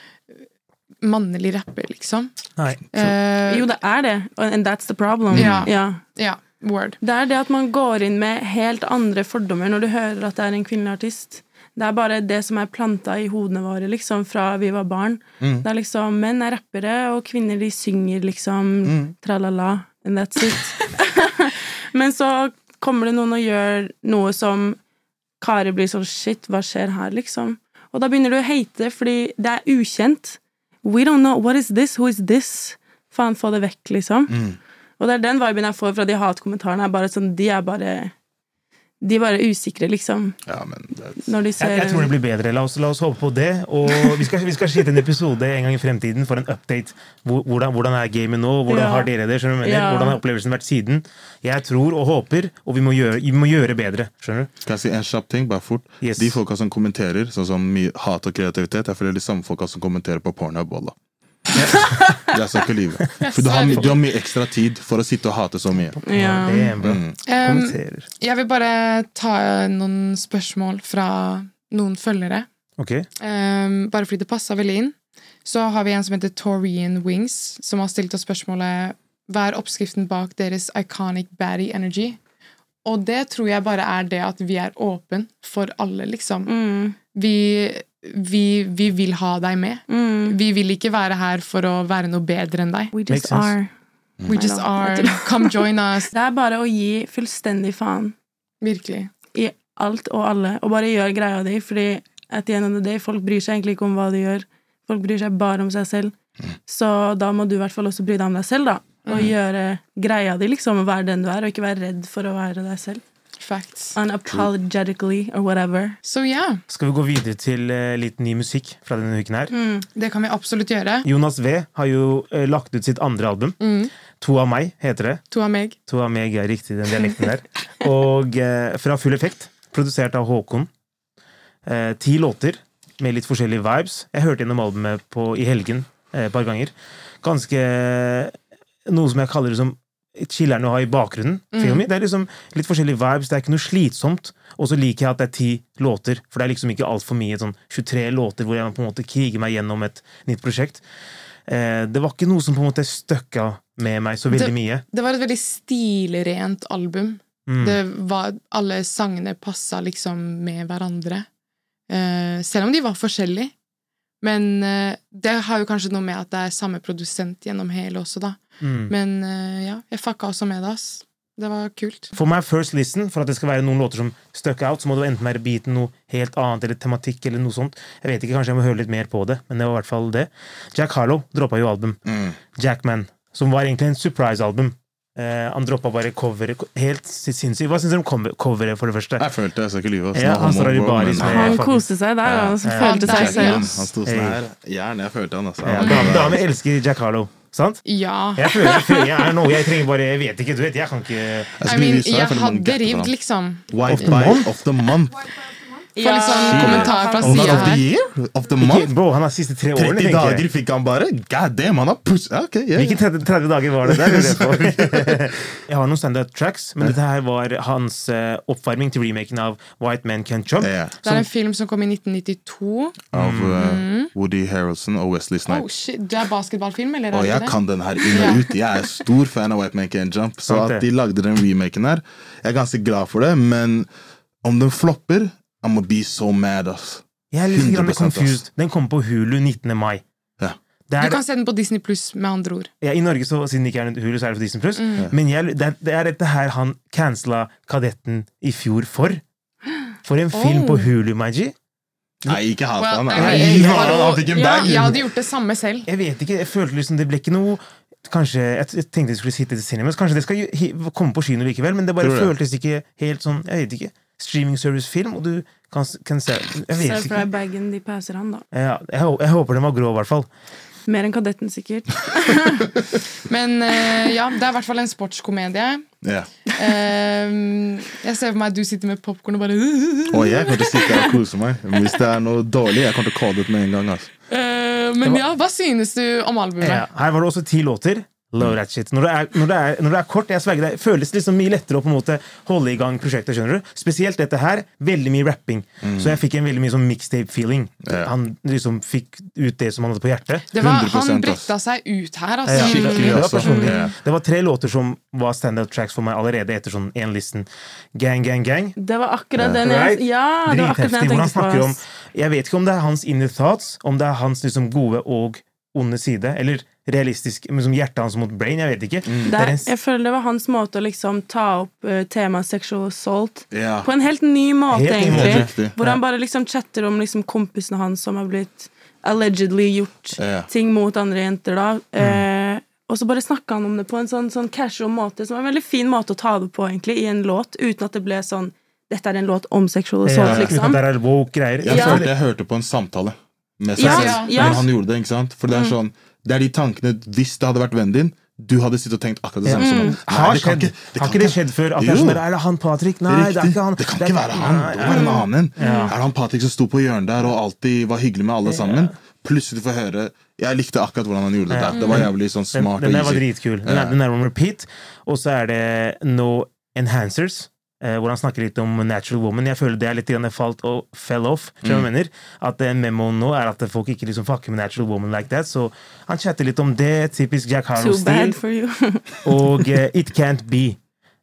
mannlig rapper, liksom. Nei. Eh, Jo, det er det, and that's the problem. Ja. Ja. ja, word. Det er det at man går inn med helt andre fordommer når du hører at det er en kvinnelig artist. Det er bare det som er planta i hodene våre liksom, fra vi var barn. Det er liksom Menn er rappere, og kvinner de synger liksom tralala, and that's it. Men så kommer det noen og gjør noe som Kari blir sånn Shit, hva skjer her, liksom? Og da begynner du å hate, fordi det er ukjent. We don't know. What is this? Who is this? Faen, få det vekk, liksom. Og det er den viben jeg får fra de hatkommentarene. Er bare sånn, de er bare De er bare usikre, liksom, Ja, men når de ser Jeg, jeg tror det blir bedre. La oss, la oss håpe på det. Og vi skal, vi skal skyte en episode en gang i fremtiden for en update. Hvordan, hvordan er gamet nå? Hvordan Ja. har dere det? Skjønner du? Ja. Hvordan har opplevelsen vært siden? Jeg tror og håper, og vi må gjøre, vi må gjøre bedre. Skjønner du? Skal jeg si en kjapp ting, bare fort? Yes. De folka som kommenterer, sånn som mye hat og kreativitet, jeg føler de samme folka som kommenterer på Pornhub. Walla. Jeg skal ikke lyve. For du har, du har mye ekstra tid for å sitte og hate så mye. Ja. Det er. Um, jeg vil bare ta noen spørsmål fra noen følgere. Okay. Um, bare fordi det passa veldig inn. Så har vi en som heter Torian Wings, som har stilt oss spørsmålet hva er oppskriften bak deres iconic baddie energy? Og det tror jeg bare er det at vi er åpen for alle, liksom. Mm. Vi, vi, vi vil ha deg med. Mm. Vi vil ikke være her for å være noe bedre enn deg. We just are. We just are. Come join us. Det er bare å gi fullstendig faen Virkelig. i alt og alle, og bare gjør greia di, fordi at the end of the day, folk bryr seg egentlig ikke om hva du gjør. Folk bryr seg bare om seg selv. Så da må du i hvert fall også bry deg om deg selv, da. Og gjøre greia di, liksom, være den du er, og ikke være redd for å være deg selv. Facts. Unapologetically, or whatever. Så ja, Skal vi gå videre til uh, litt ny musikk fra denne uken her? det kan vi absolutt gjøre. Jonas V har jo uh, lagt ut sitt andre album. Mm. To av meg, heter det. To av meg. To av meg er riktig, den dialekten der. Og uh, fra Full Effekt, produsert av Håkon. Eh, ti låter med litt forskjellige vibes. Jeg hørte gjennom albumet på, i helgen et par ganger. Ganske Noe som jeg kaller det som chiller'n å ha i bakgrunnen. Mm. Det er liksom litt forskjellige vibes, det er ikke noe slitsomt. Og så liker jeg at det er ti låter, for det er liksom ikke altfor mye. Sånn 23 låter hvor jeg på en måte kriger meg gjennom et nytt prosjekt. Eh, det var ikke noe som på en måte støkka med meg så veldig Det- mye. Det var et veldig stilrent album. Mm. Det var, alle sangene passa liksom med hverandre. Eh, selv om de var forskjellige. Men uh, det har jo kanskje noe med at det er samme produsent gjennom hele også, da. Mm. Men uh, ja, jeg fucka også med det, ass. Det var kult. For meg first listen, for at det skal være noen låter som stuck out, så må det enten være beaten noe helt annet, eller tematikk, eller noe sånt. Jeg vet ikke, kanskje jeg må høre litt mer på det, men det var i hvert fall det. Jack Harlow droppa jo album. Mm. Jackman, som var egentlig en surprise-album. Eh, han droppa bare coveret. Helt sinnssykt. Hva syns dere om coveret, for det første? Jeg følte jeg skal ikke lyve. ass. Ja, han står i baris men- med- Han koste seg der, Ja. og følte seg selv. Han sto sånn her. Jern, jeg følte han, altså. Ja, Han dam- Damer elsker Jack Harlow, sant? Ja. Jeg føler, jeg, føler, jeg er noe jeg trenger bare Jeg vet ikke, du vet, jeg kan ikke Jeg I mean, jeg hadde rivd, liksom. White Bite of the month. Får litt sånn kommentar fra sida of the her. year? Of the ikke, month? Bro, han har siste tre årene, 30 tenker dager fikk han bare? God damn, han har puss... Okay, yeah. Hvilke 30, 30 dager var det der? jeg jeg har noen standard tracks, men dette her var hans uh, oppvarming til remaken av White Man Can't Jump. Ja, Det er en film som kom i 1992. Av uh, Mm. Woody Harrelson og Wesley Oh, Snipes. Det er basketballfilm, eller? Og er jeg det? kan den her inn og ut. Jeg er stor fan av White Man Can't Jump. Så at de lagde den remaken her, jeg er ganske glad for det. Men om den flopper, I'm gonna be so mad, ass. Jeg er litt grann confused. Den kommer på Hulu 19. mai. Ja. Det Du er, kan se den på Disney pluss, med andre ord. ja, I Norge, så, siden det ikke er en Hulu, så er det for Disney Plus. Mm. Men jeg, det, er, det er dette her han cancela Kadetten i fjor for. For en film Oh. på Hulu, Maji. Nei, ikke hat Well, han. I bag. jeg hadde gjort det samme selv. Jeg vet ikke, jeg følte liksom det ble ikke noe Kanskje, Jeg jeg tenkte jeg skulle sitte til cinemas, kanskje det skal komme på kino likevel, men det bare føltes ikke helt sånn Jeg vet ikke. Streaming service-film, og du kan, kan se Jeg Se vet ikke. Se fra bagen de passer han, da. Ja, jeg, jeg håper den var grå, i hvert fall. Mer enn Kadetten, sikkert. Men uh, ja, det er i hvert fall en sportskomedie. Yeah. Eh, jeg ser for meg at du sitter med popkorn og bare oh, jeg kommer til å sitte her og kose meg. Men hvis det er noe dårlig, jeg kommer til å kalle det ut med en gang. Altså. Uh, Men ja, hva synes du om albumet? Ja, her var det også ti låter. Love that shit. Når det er, når det er, når det er kort, jeg sverger deg, føles det liksom mye lettere å på en måte holde i gang prosjektet. skjønner du? Spesielt dette her. Veldig mye rapping. Så jeg fikk en veldig mye sånn mixtape-feeling. Ja. Han liksom fikk ut det som han hadde på hjertet. Det var, han bretta seg ut her, Ja, altså. Skikkelig, det, var personlig. Det var tre låter som var standout tracks for meg allerede etter sånn én listen. Gang, gang, gang. Det var akkurat den Right? jeg Ja, det var akkurat den jeg tenkte på. om. Jeg vet ikke om det er hans inner thoughts, om det er hans liksom gode og onde side, eller realistisk men som hjertet hans mot brain. Jeg vet ikke. Mm. Det jeg føler det var hans måte å liksom ta opp uh, temaet sexual assault Ja. på en helt ny måte, Helt ny egentlig. måte. Hvor han bare liksom chatter om liksom kompisene hans som har blitt allegedly gjort Ja. ting mot andre jenter, da. Mm. Eh, og så bare snakka han om det på en sånn, sånn casual måte, som var en veldig fin måte å ta det på, egentlig, i en låt, uten at det ble sånn Dette er en låt om sexual ja, assault, uten at liksom. det er woke greier. Jeg følte jeg hørte på en samtale med seg selv. ja. Men han gjorde det, ikke sant? For det er sånn Det er de tankene Hvis det hadde vært vennen din, du hadde sittet og tenkt akkurat det samme som han. Har skjedd. ikke- det Har ikke det skjedd før? At det er sånn Er det han Patrick? Nei, det er Riktig. ikke han. Det kan ikke være han. Det var en annen. Ja. Er det han Patrick som sto på hjørnet der og alltid var hyggelig med alle sammen? Plutselig får høre Jeg likte akkurat hvordan han gjorde det der. Det var jævlig sånn Den, smart den der og var dritkul. Den er, den er repeat. Og så er det No Enhancers. Eh, hvor han snakker litt om natural woman. Jeg føler det er litt grann falt og fell off. Mm. jeg mener? At eh, memoen nå er at folk ikke liksom fucker med natural woman like that. Så han chatter litt om det. Typisk Jack Harlow-stil. bad for you. Og uh, It Can't Be.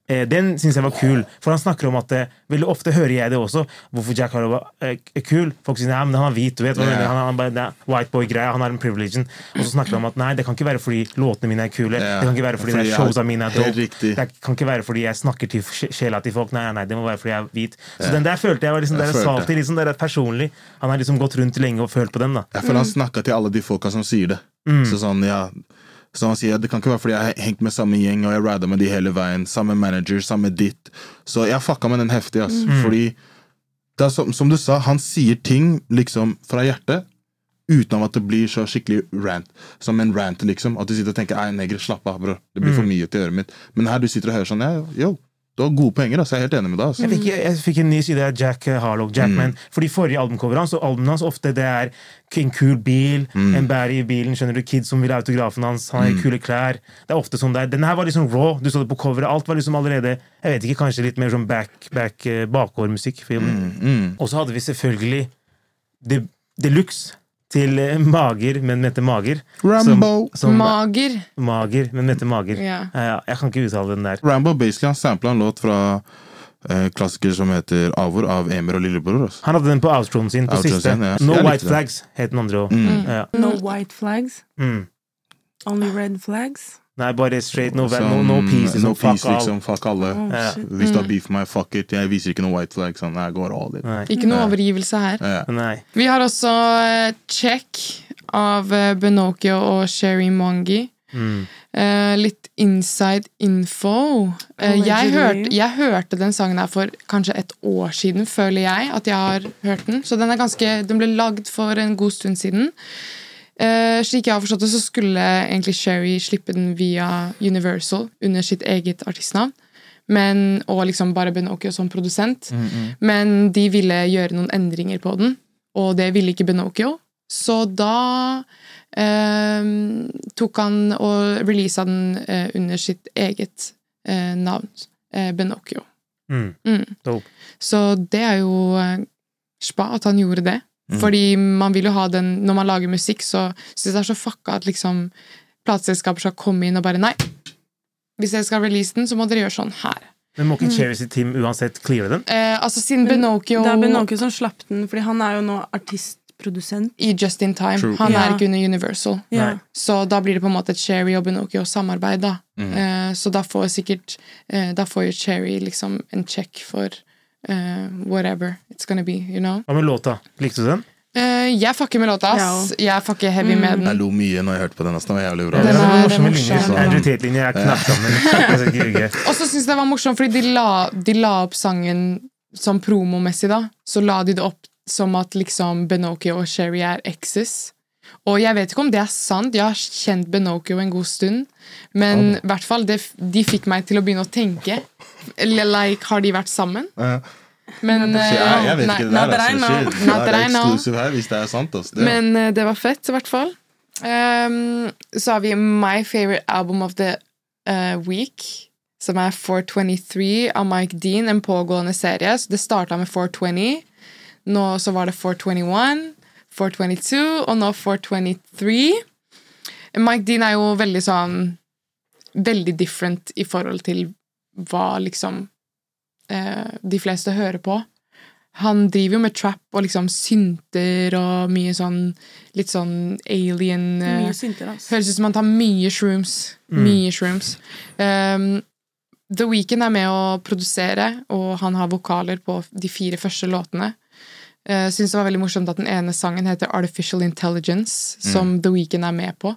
Eh, den syns jeg var kul, for han snakker om at eh, Veldig ofte hører jeg det også, hvorfor Jack Harlow eh, kul. Folk sier nei, men han er hvit, du vet mener. Han, han, er white boy-greia, han har en privilegion. Og så snakker han om at nei, det kan ikke være fordi låtene mine er kule. yeah. Det kan ikke være fordi, Fordi det er showsa mine er dope. Det kan ikke være fordi jeg snakker til sjela til folk. Nei, nei, det må være fordi jeg er hvit. Så den der følte jeg var liksom Jeg der til, liksom er personlig. Han har liksom gått rundt lenge og følt på den, da. Jeg føler han snakka til alle de folka som sier det. Så sånn, ja så han sier at det kan ikke være fordi jeg har hengt med samme gjeng og jeg rida med de hele veien. Samme manager, samme ditt. Så jeg fucka med den heftig. ass Fordi det er som, som du sa, han sier ting liksom fra hjertet. Uten at det blir så skikkelig rant. Som en rant, liksom. At du sitter og tenker Ei, negre, slapp av, bror. Det blir for mye til øret mitt. Men her du sitter og hører sånn ja, Yo, du har gode poenger. altså Jeg er helt enig med deg. Altså. Jeg fikk, jeg fikk en ny side av Jack Harlow, Jackman. Fordi forrige albumcoverene, hans og albumene hans ofte det er en kul bil, en bærer i bilen, skjønner du, kids som vil ha autografen hans, han har kule klær. Det er ofte sånn der. Denne her var liksom raw. Du så det på coveret. Alt var liksom allerede Jeg vet ikke, kanskje litt mer sånn back, back eh, bakgårdmusikk. Mm. Og så hadde vi selvfølgelig De- Deluxe til eh, Mager, men Mette Mager. Rambo. Som, som, Mager. Mager, men Mette Mager. Ja. Ja, jeg kan ikke uttale den der. Rambo basically han sampla en låt fra eh, klassiker som heter Avor av Emer og Lillebror. Også. Han hadde den på outroen sin på Outroen siste. sin, ja. No White den. Flags het den andre òg. Ja. No white flags. Mm. Only red flags. Nei, bare straight, no, Som- no, no peace. no Liksom, fuck peace, all. liksom, fuck alle. Oh, Ja. Hvis du har beef med meg, fuck it. Jeg viser ikke noe white flag. Sånn, jeg går all in. Nei. Ikke noe overgivelse her. Ja. Nei. Vi har også eh, Check av eh, Benokio og Sherry Mongi. Mm. Uh, litt inside info. Uh, jeg, hørte, jeg hørte den sangen her for kanskje et år siden, føler jeg at jeg har hørt den. Så den, er ganske, den ble lagd for en god stund siden. Eh, slik jeg har forstått det, så skulle egentlig Sherry slippe den via Universal under sitt eget artistnavn. Men, og liksom bare Benokio som produsent. Men de ville gjøre noen endringer på den, og det ville ikke Benokio. Så da uh, tok han og releasa den uh, under sitt eget navn, Benokio. Mm. Mm. Så det er jo spa at han gjorde det. Fordi man vil jo ha den Når man lager musikk, så syns jeg det er så fucka at liksom plateselskaper skal komme inn og bare Nei, hvis dere skal release den, så må dere gjøre sånn her. Men må ikke Cherry sitt team uansett cleare den? Eh, altså Siden Men Benokio Det er Benokio som slapp den, fordi han er jo nå artistprodusent. i Just In Time, True. han Ja. er ikke under Universal. Ja. Så da blir det på en måte et Cherry og Benokio-samarbeid. da. Eh, så da får sikkert eh, Da får jo Cherry liksom en check for whatever it's gonna be, you know. Hva med låta? Likte du den? Eh, jeg fucker med låta, ass. Jeg fucker heavy med den. Jeg lo mye når jeg hørte på den. ass. Den var jævlig bra. Den er var morsom. linje. Jeg knapt sammen. Og så syns jeg det var morsomt, fordi de la, de la opp sangen som promomessig, da. Så la de det opp som at liksom Benokio og Sherry er exes. Og jeg vet ikke om det er sant, jeg har kjent Benokio en god stund. Men i hvert fall, de fikk meg til å begynne å tenke. Eller like, har de vært sammen? Uh, Men, uh, jeg, jeg vet nei, ikke det der. er så shit. Det er know. her, hvis det er sant. Altså. Det. Men uh, det var fett, i hvert fall. Um, så har vi My Favorite Album of the eh, Week, som er 423 av Mike Dean, en pågående serie. Så det starta med 420. Nå så var det 421, 422, og nå 423. Mike Dean er jo veldig sånn Veldig different i forhold til hva liksom eh, de fleste hører på. Han driver jo med trap og liksom synter og mye sånn Litt sånn alien eh, Mye synter, altså. Høres ut som han tar mye shrooms. Mye shrooms. Um, The Weeknd er med å produsere, og han har vokaler på de fire første låtene. Uh, Syns det var veldig morsomt at den ene sangen heter Artificial Intelligence, som The Weeknd er med på.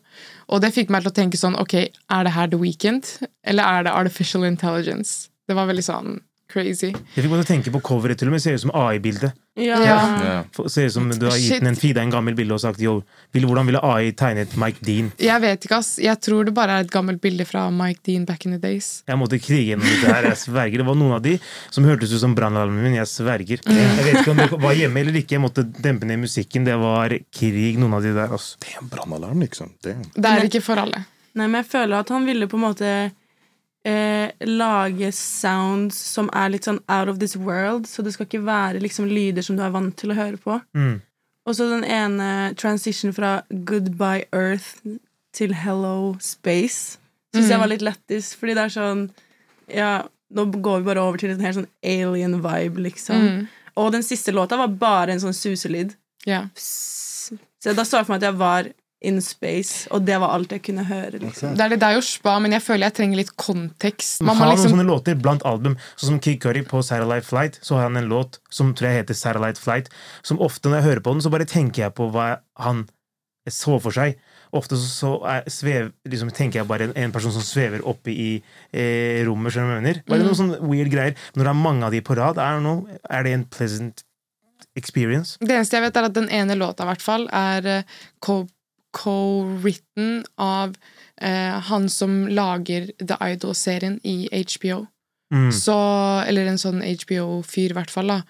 Og det fikk meg til å tenke sånn, ok, er det her The Weeknd, eller er det Artificial Intelligence? Det var veldig sånn crazy. Jeg fikk bare tenke på coveret til og med. Ser ut som AI-bilde. Ja. Ja. Ser ut som du har gitt en den en Fida en gammel bilde og sagt yo, hvordan ville AI tegnet Mike Dean? Jeg vet ikke, ass. Jeg tror det bare er et gammelt bilde fra Mike Dean back in the days. Jeg måtte krige gjennom dette her. Jeg sverger. Det var noen av de som hørtes ut som brannalarmen min. Jeg sverger. Jeg vet ikke om det var hjemme eller ikke. Jeg måtte dempe ned musikken. Det var krig, noen av de der. Ass. Det er en brannalarm, liksom. Damn. Det er ikke for alle. Nei, men jeg føler at han ville på en måte eh, lage sounds som er litt sånn out of this world, så det skal ikke være liksom lyder som du er vant til å høre på. Mm. Og så den ene transition fra Goodbye Earth til Hello Space syns jeg var litt lættis, fordi det er sånn Ja, nå går vi bare over til en helt sånn alien vibe, liksom. Mm. Og den siste låta var bare en sånn suselyd. Yeah. Så da så jeg for meg at jeg var in space, og det var alt jeg kunne høre. liksom. Det er det der er jo spa, men jeg føler jeg trenger litt kontekst. Man har liksom... noen sånne låter blant album, sånn som Kid Curry på Satellite Flight. Så har han en låt som tror jeg heter Satellite Flight, som ofte når jeg hører på den, så bare tenker jeg på hva han så for seg. Ofte så, så er, svev, liksom, tenker jeg bare en, en person som svever oppe i eh, rommet. skjønner du hva jeg mener? Bare Mm. noen sånne weird greier. Når det er mange av de på rad, er, noe, er det en pleasant experience? Det eneste jeg vet, er at den ene låta, i hvert fall, er uh, co-written av eh, han som lager The Idol-serien i HBO. Mm. Så Eller en sånn HBO-fyr, i hvert fall. da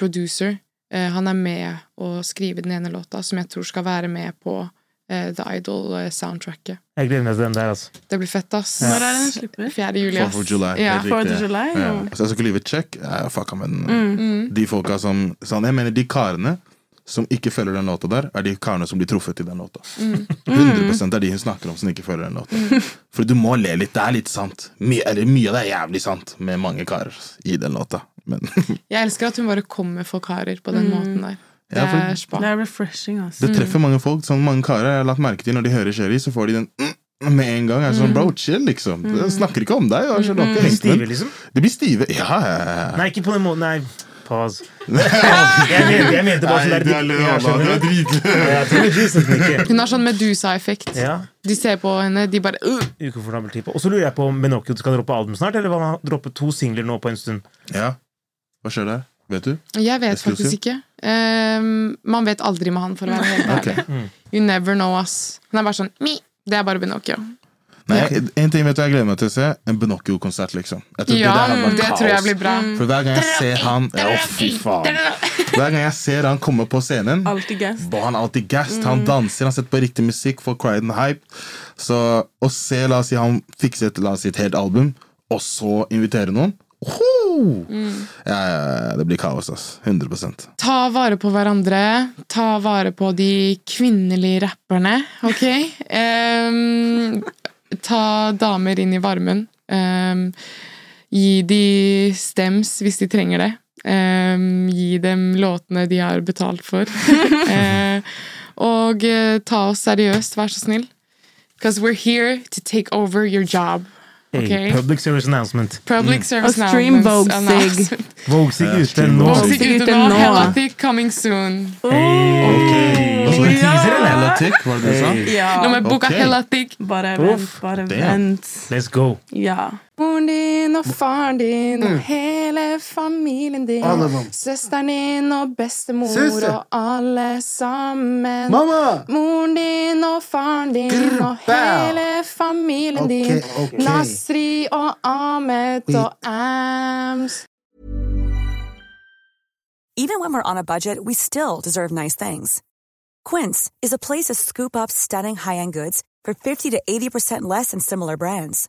Producer. Eh, han er med å skrive den ene låta, som jeg tror skal være med på eh, The Idol-soundtracket. Jeg gleder meg til den der, altså. Det blir fett, ass. Når er den slipper? 4. juli, ass. Fourth of July. Ja. helt Fourth. July, Ja. ja. Så jeg skal leave a check. Jeg fucka med den. Mm. De folka som sånn, Jeg mener, de karene som ikke følger den låta der, er de karene som blir truffet i den låta. Mm. 100 er de hun snakker om som ikke følger den låta. For du må le litt. Det er litt sant. Mye, eller mye av det er jævlig sant med mange karer i den låta. Men Jeg elsker at hun bare kommer for karer på den måten der. Det Ja, for- er. Det er refreshing, altså. det treffer mange folk. Sånn mange karer jeg har lagt merke til når de hører Sherry, så får de den mm, med en gang. Er sånn, bro, chill, liksom. Det snakker ikke om deg. Jeg ikke Blir stive, liksom? De blir stive. Ja. Nei, ikke på den måten. Nei, pause. Jeg mente, jeg mente bare sånn der Jeg det. Er Jesus-nikket. Hun har sånn Medusa-effekt. Ja. De ser på henne, de bare uh, Ukomfortabel type. Og så lurer jeg på om Benocchio skal droppe album snart, eller vil han droppe to singler nå på en stund? ja. Hva skjer der? Vet du? Jeg vet Exclusive? faktisk ikke. Um, man vet aldri med han, for å være helt ærlig. ærlig. You never know, ass. Han er bare sånn Mi! Det er bare Benocchio. Nei, En ting vet du jeg gleder meg til å se. En Benocchio-konsert, liksom. Jeg tror Ja, det, der det tror jeg blir bra. For hver gang jeg ser han ja, Å, fy faen. Hver gang jeg ser han komme på scenen, Alltid guest. Boy, han alltid gassed. Han danser, han setter på riktig musikk, får crowden hype. Så å se, la oss si han fikser et, la oss si, et helt album, og så invitere noen Oho! ja, ja, ja, Det blir kaos, ass. 100% Ta vare på hverandre. Ta vare på de kvinnelige rapperne, ok? Ehm, ta damer inn i varmen. Um, gi de stems hvis de trenger det. Um, gi dem låtene de har betalt for. uh, og uh, ta oss seriøst, vær så snill. Because we're here to take over your job. Hey, Ok. public service announcement. Public service Og stream announcements- Vogue-sig. announcement. Vogue-sig Ja, ute stream nå. Vogue. Vogue-sig Ute ute nå. nå. Hella thick coming soon. Hey. Og så en teaser, eller? Hella tick, var det det du sa? Hey. Ja. Nå må jeg boka ok. Hella thick. Bare Uff, vent, bare damn. vent. Let's go. Ja. Moren din og faren din og hele familien din. Alle dem. Søsteren din og bestemor Søster. og alle sammen. Mamma! Moren din og faren din Grr, og bow. hele familien Ok, din. ok. Nasri og Ahmed Wait. og Ams. Even when we're on a budget, we still deserve nice things. Quince is a place to scoop up stunning high-end goods for 50 to 80% less than similar brands.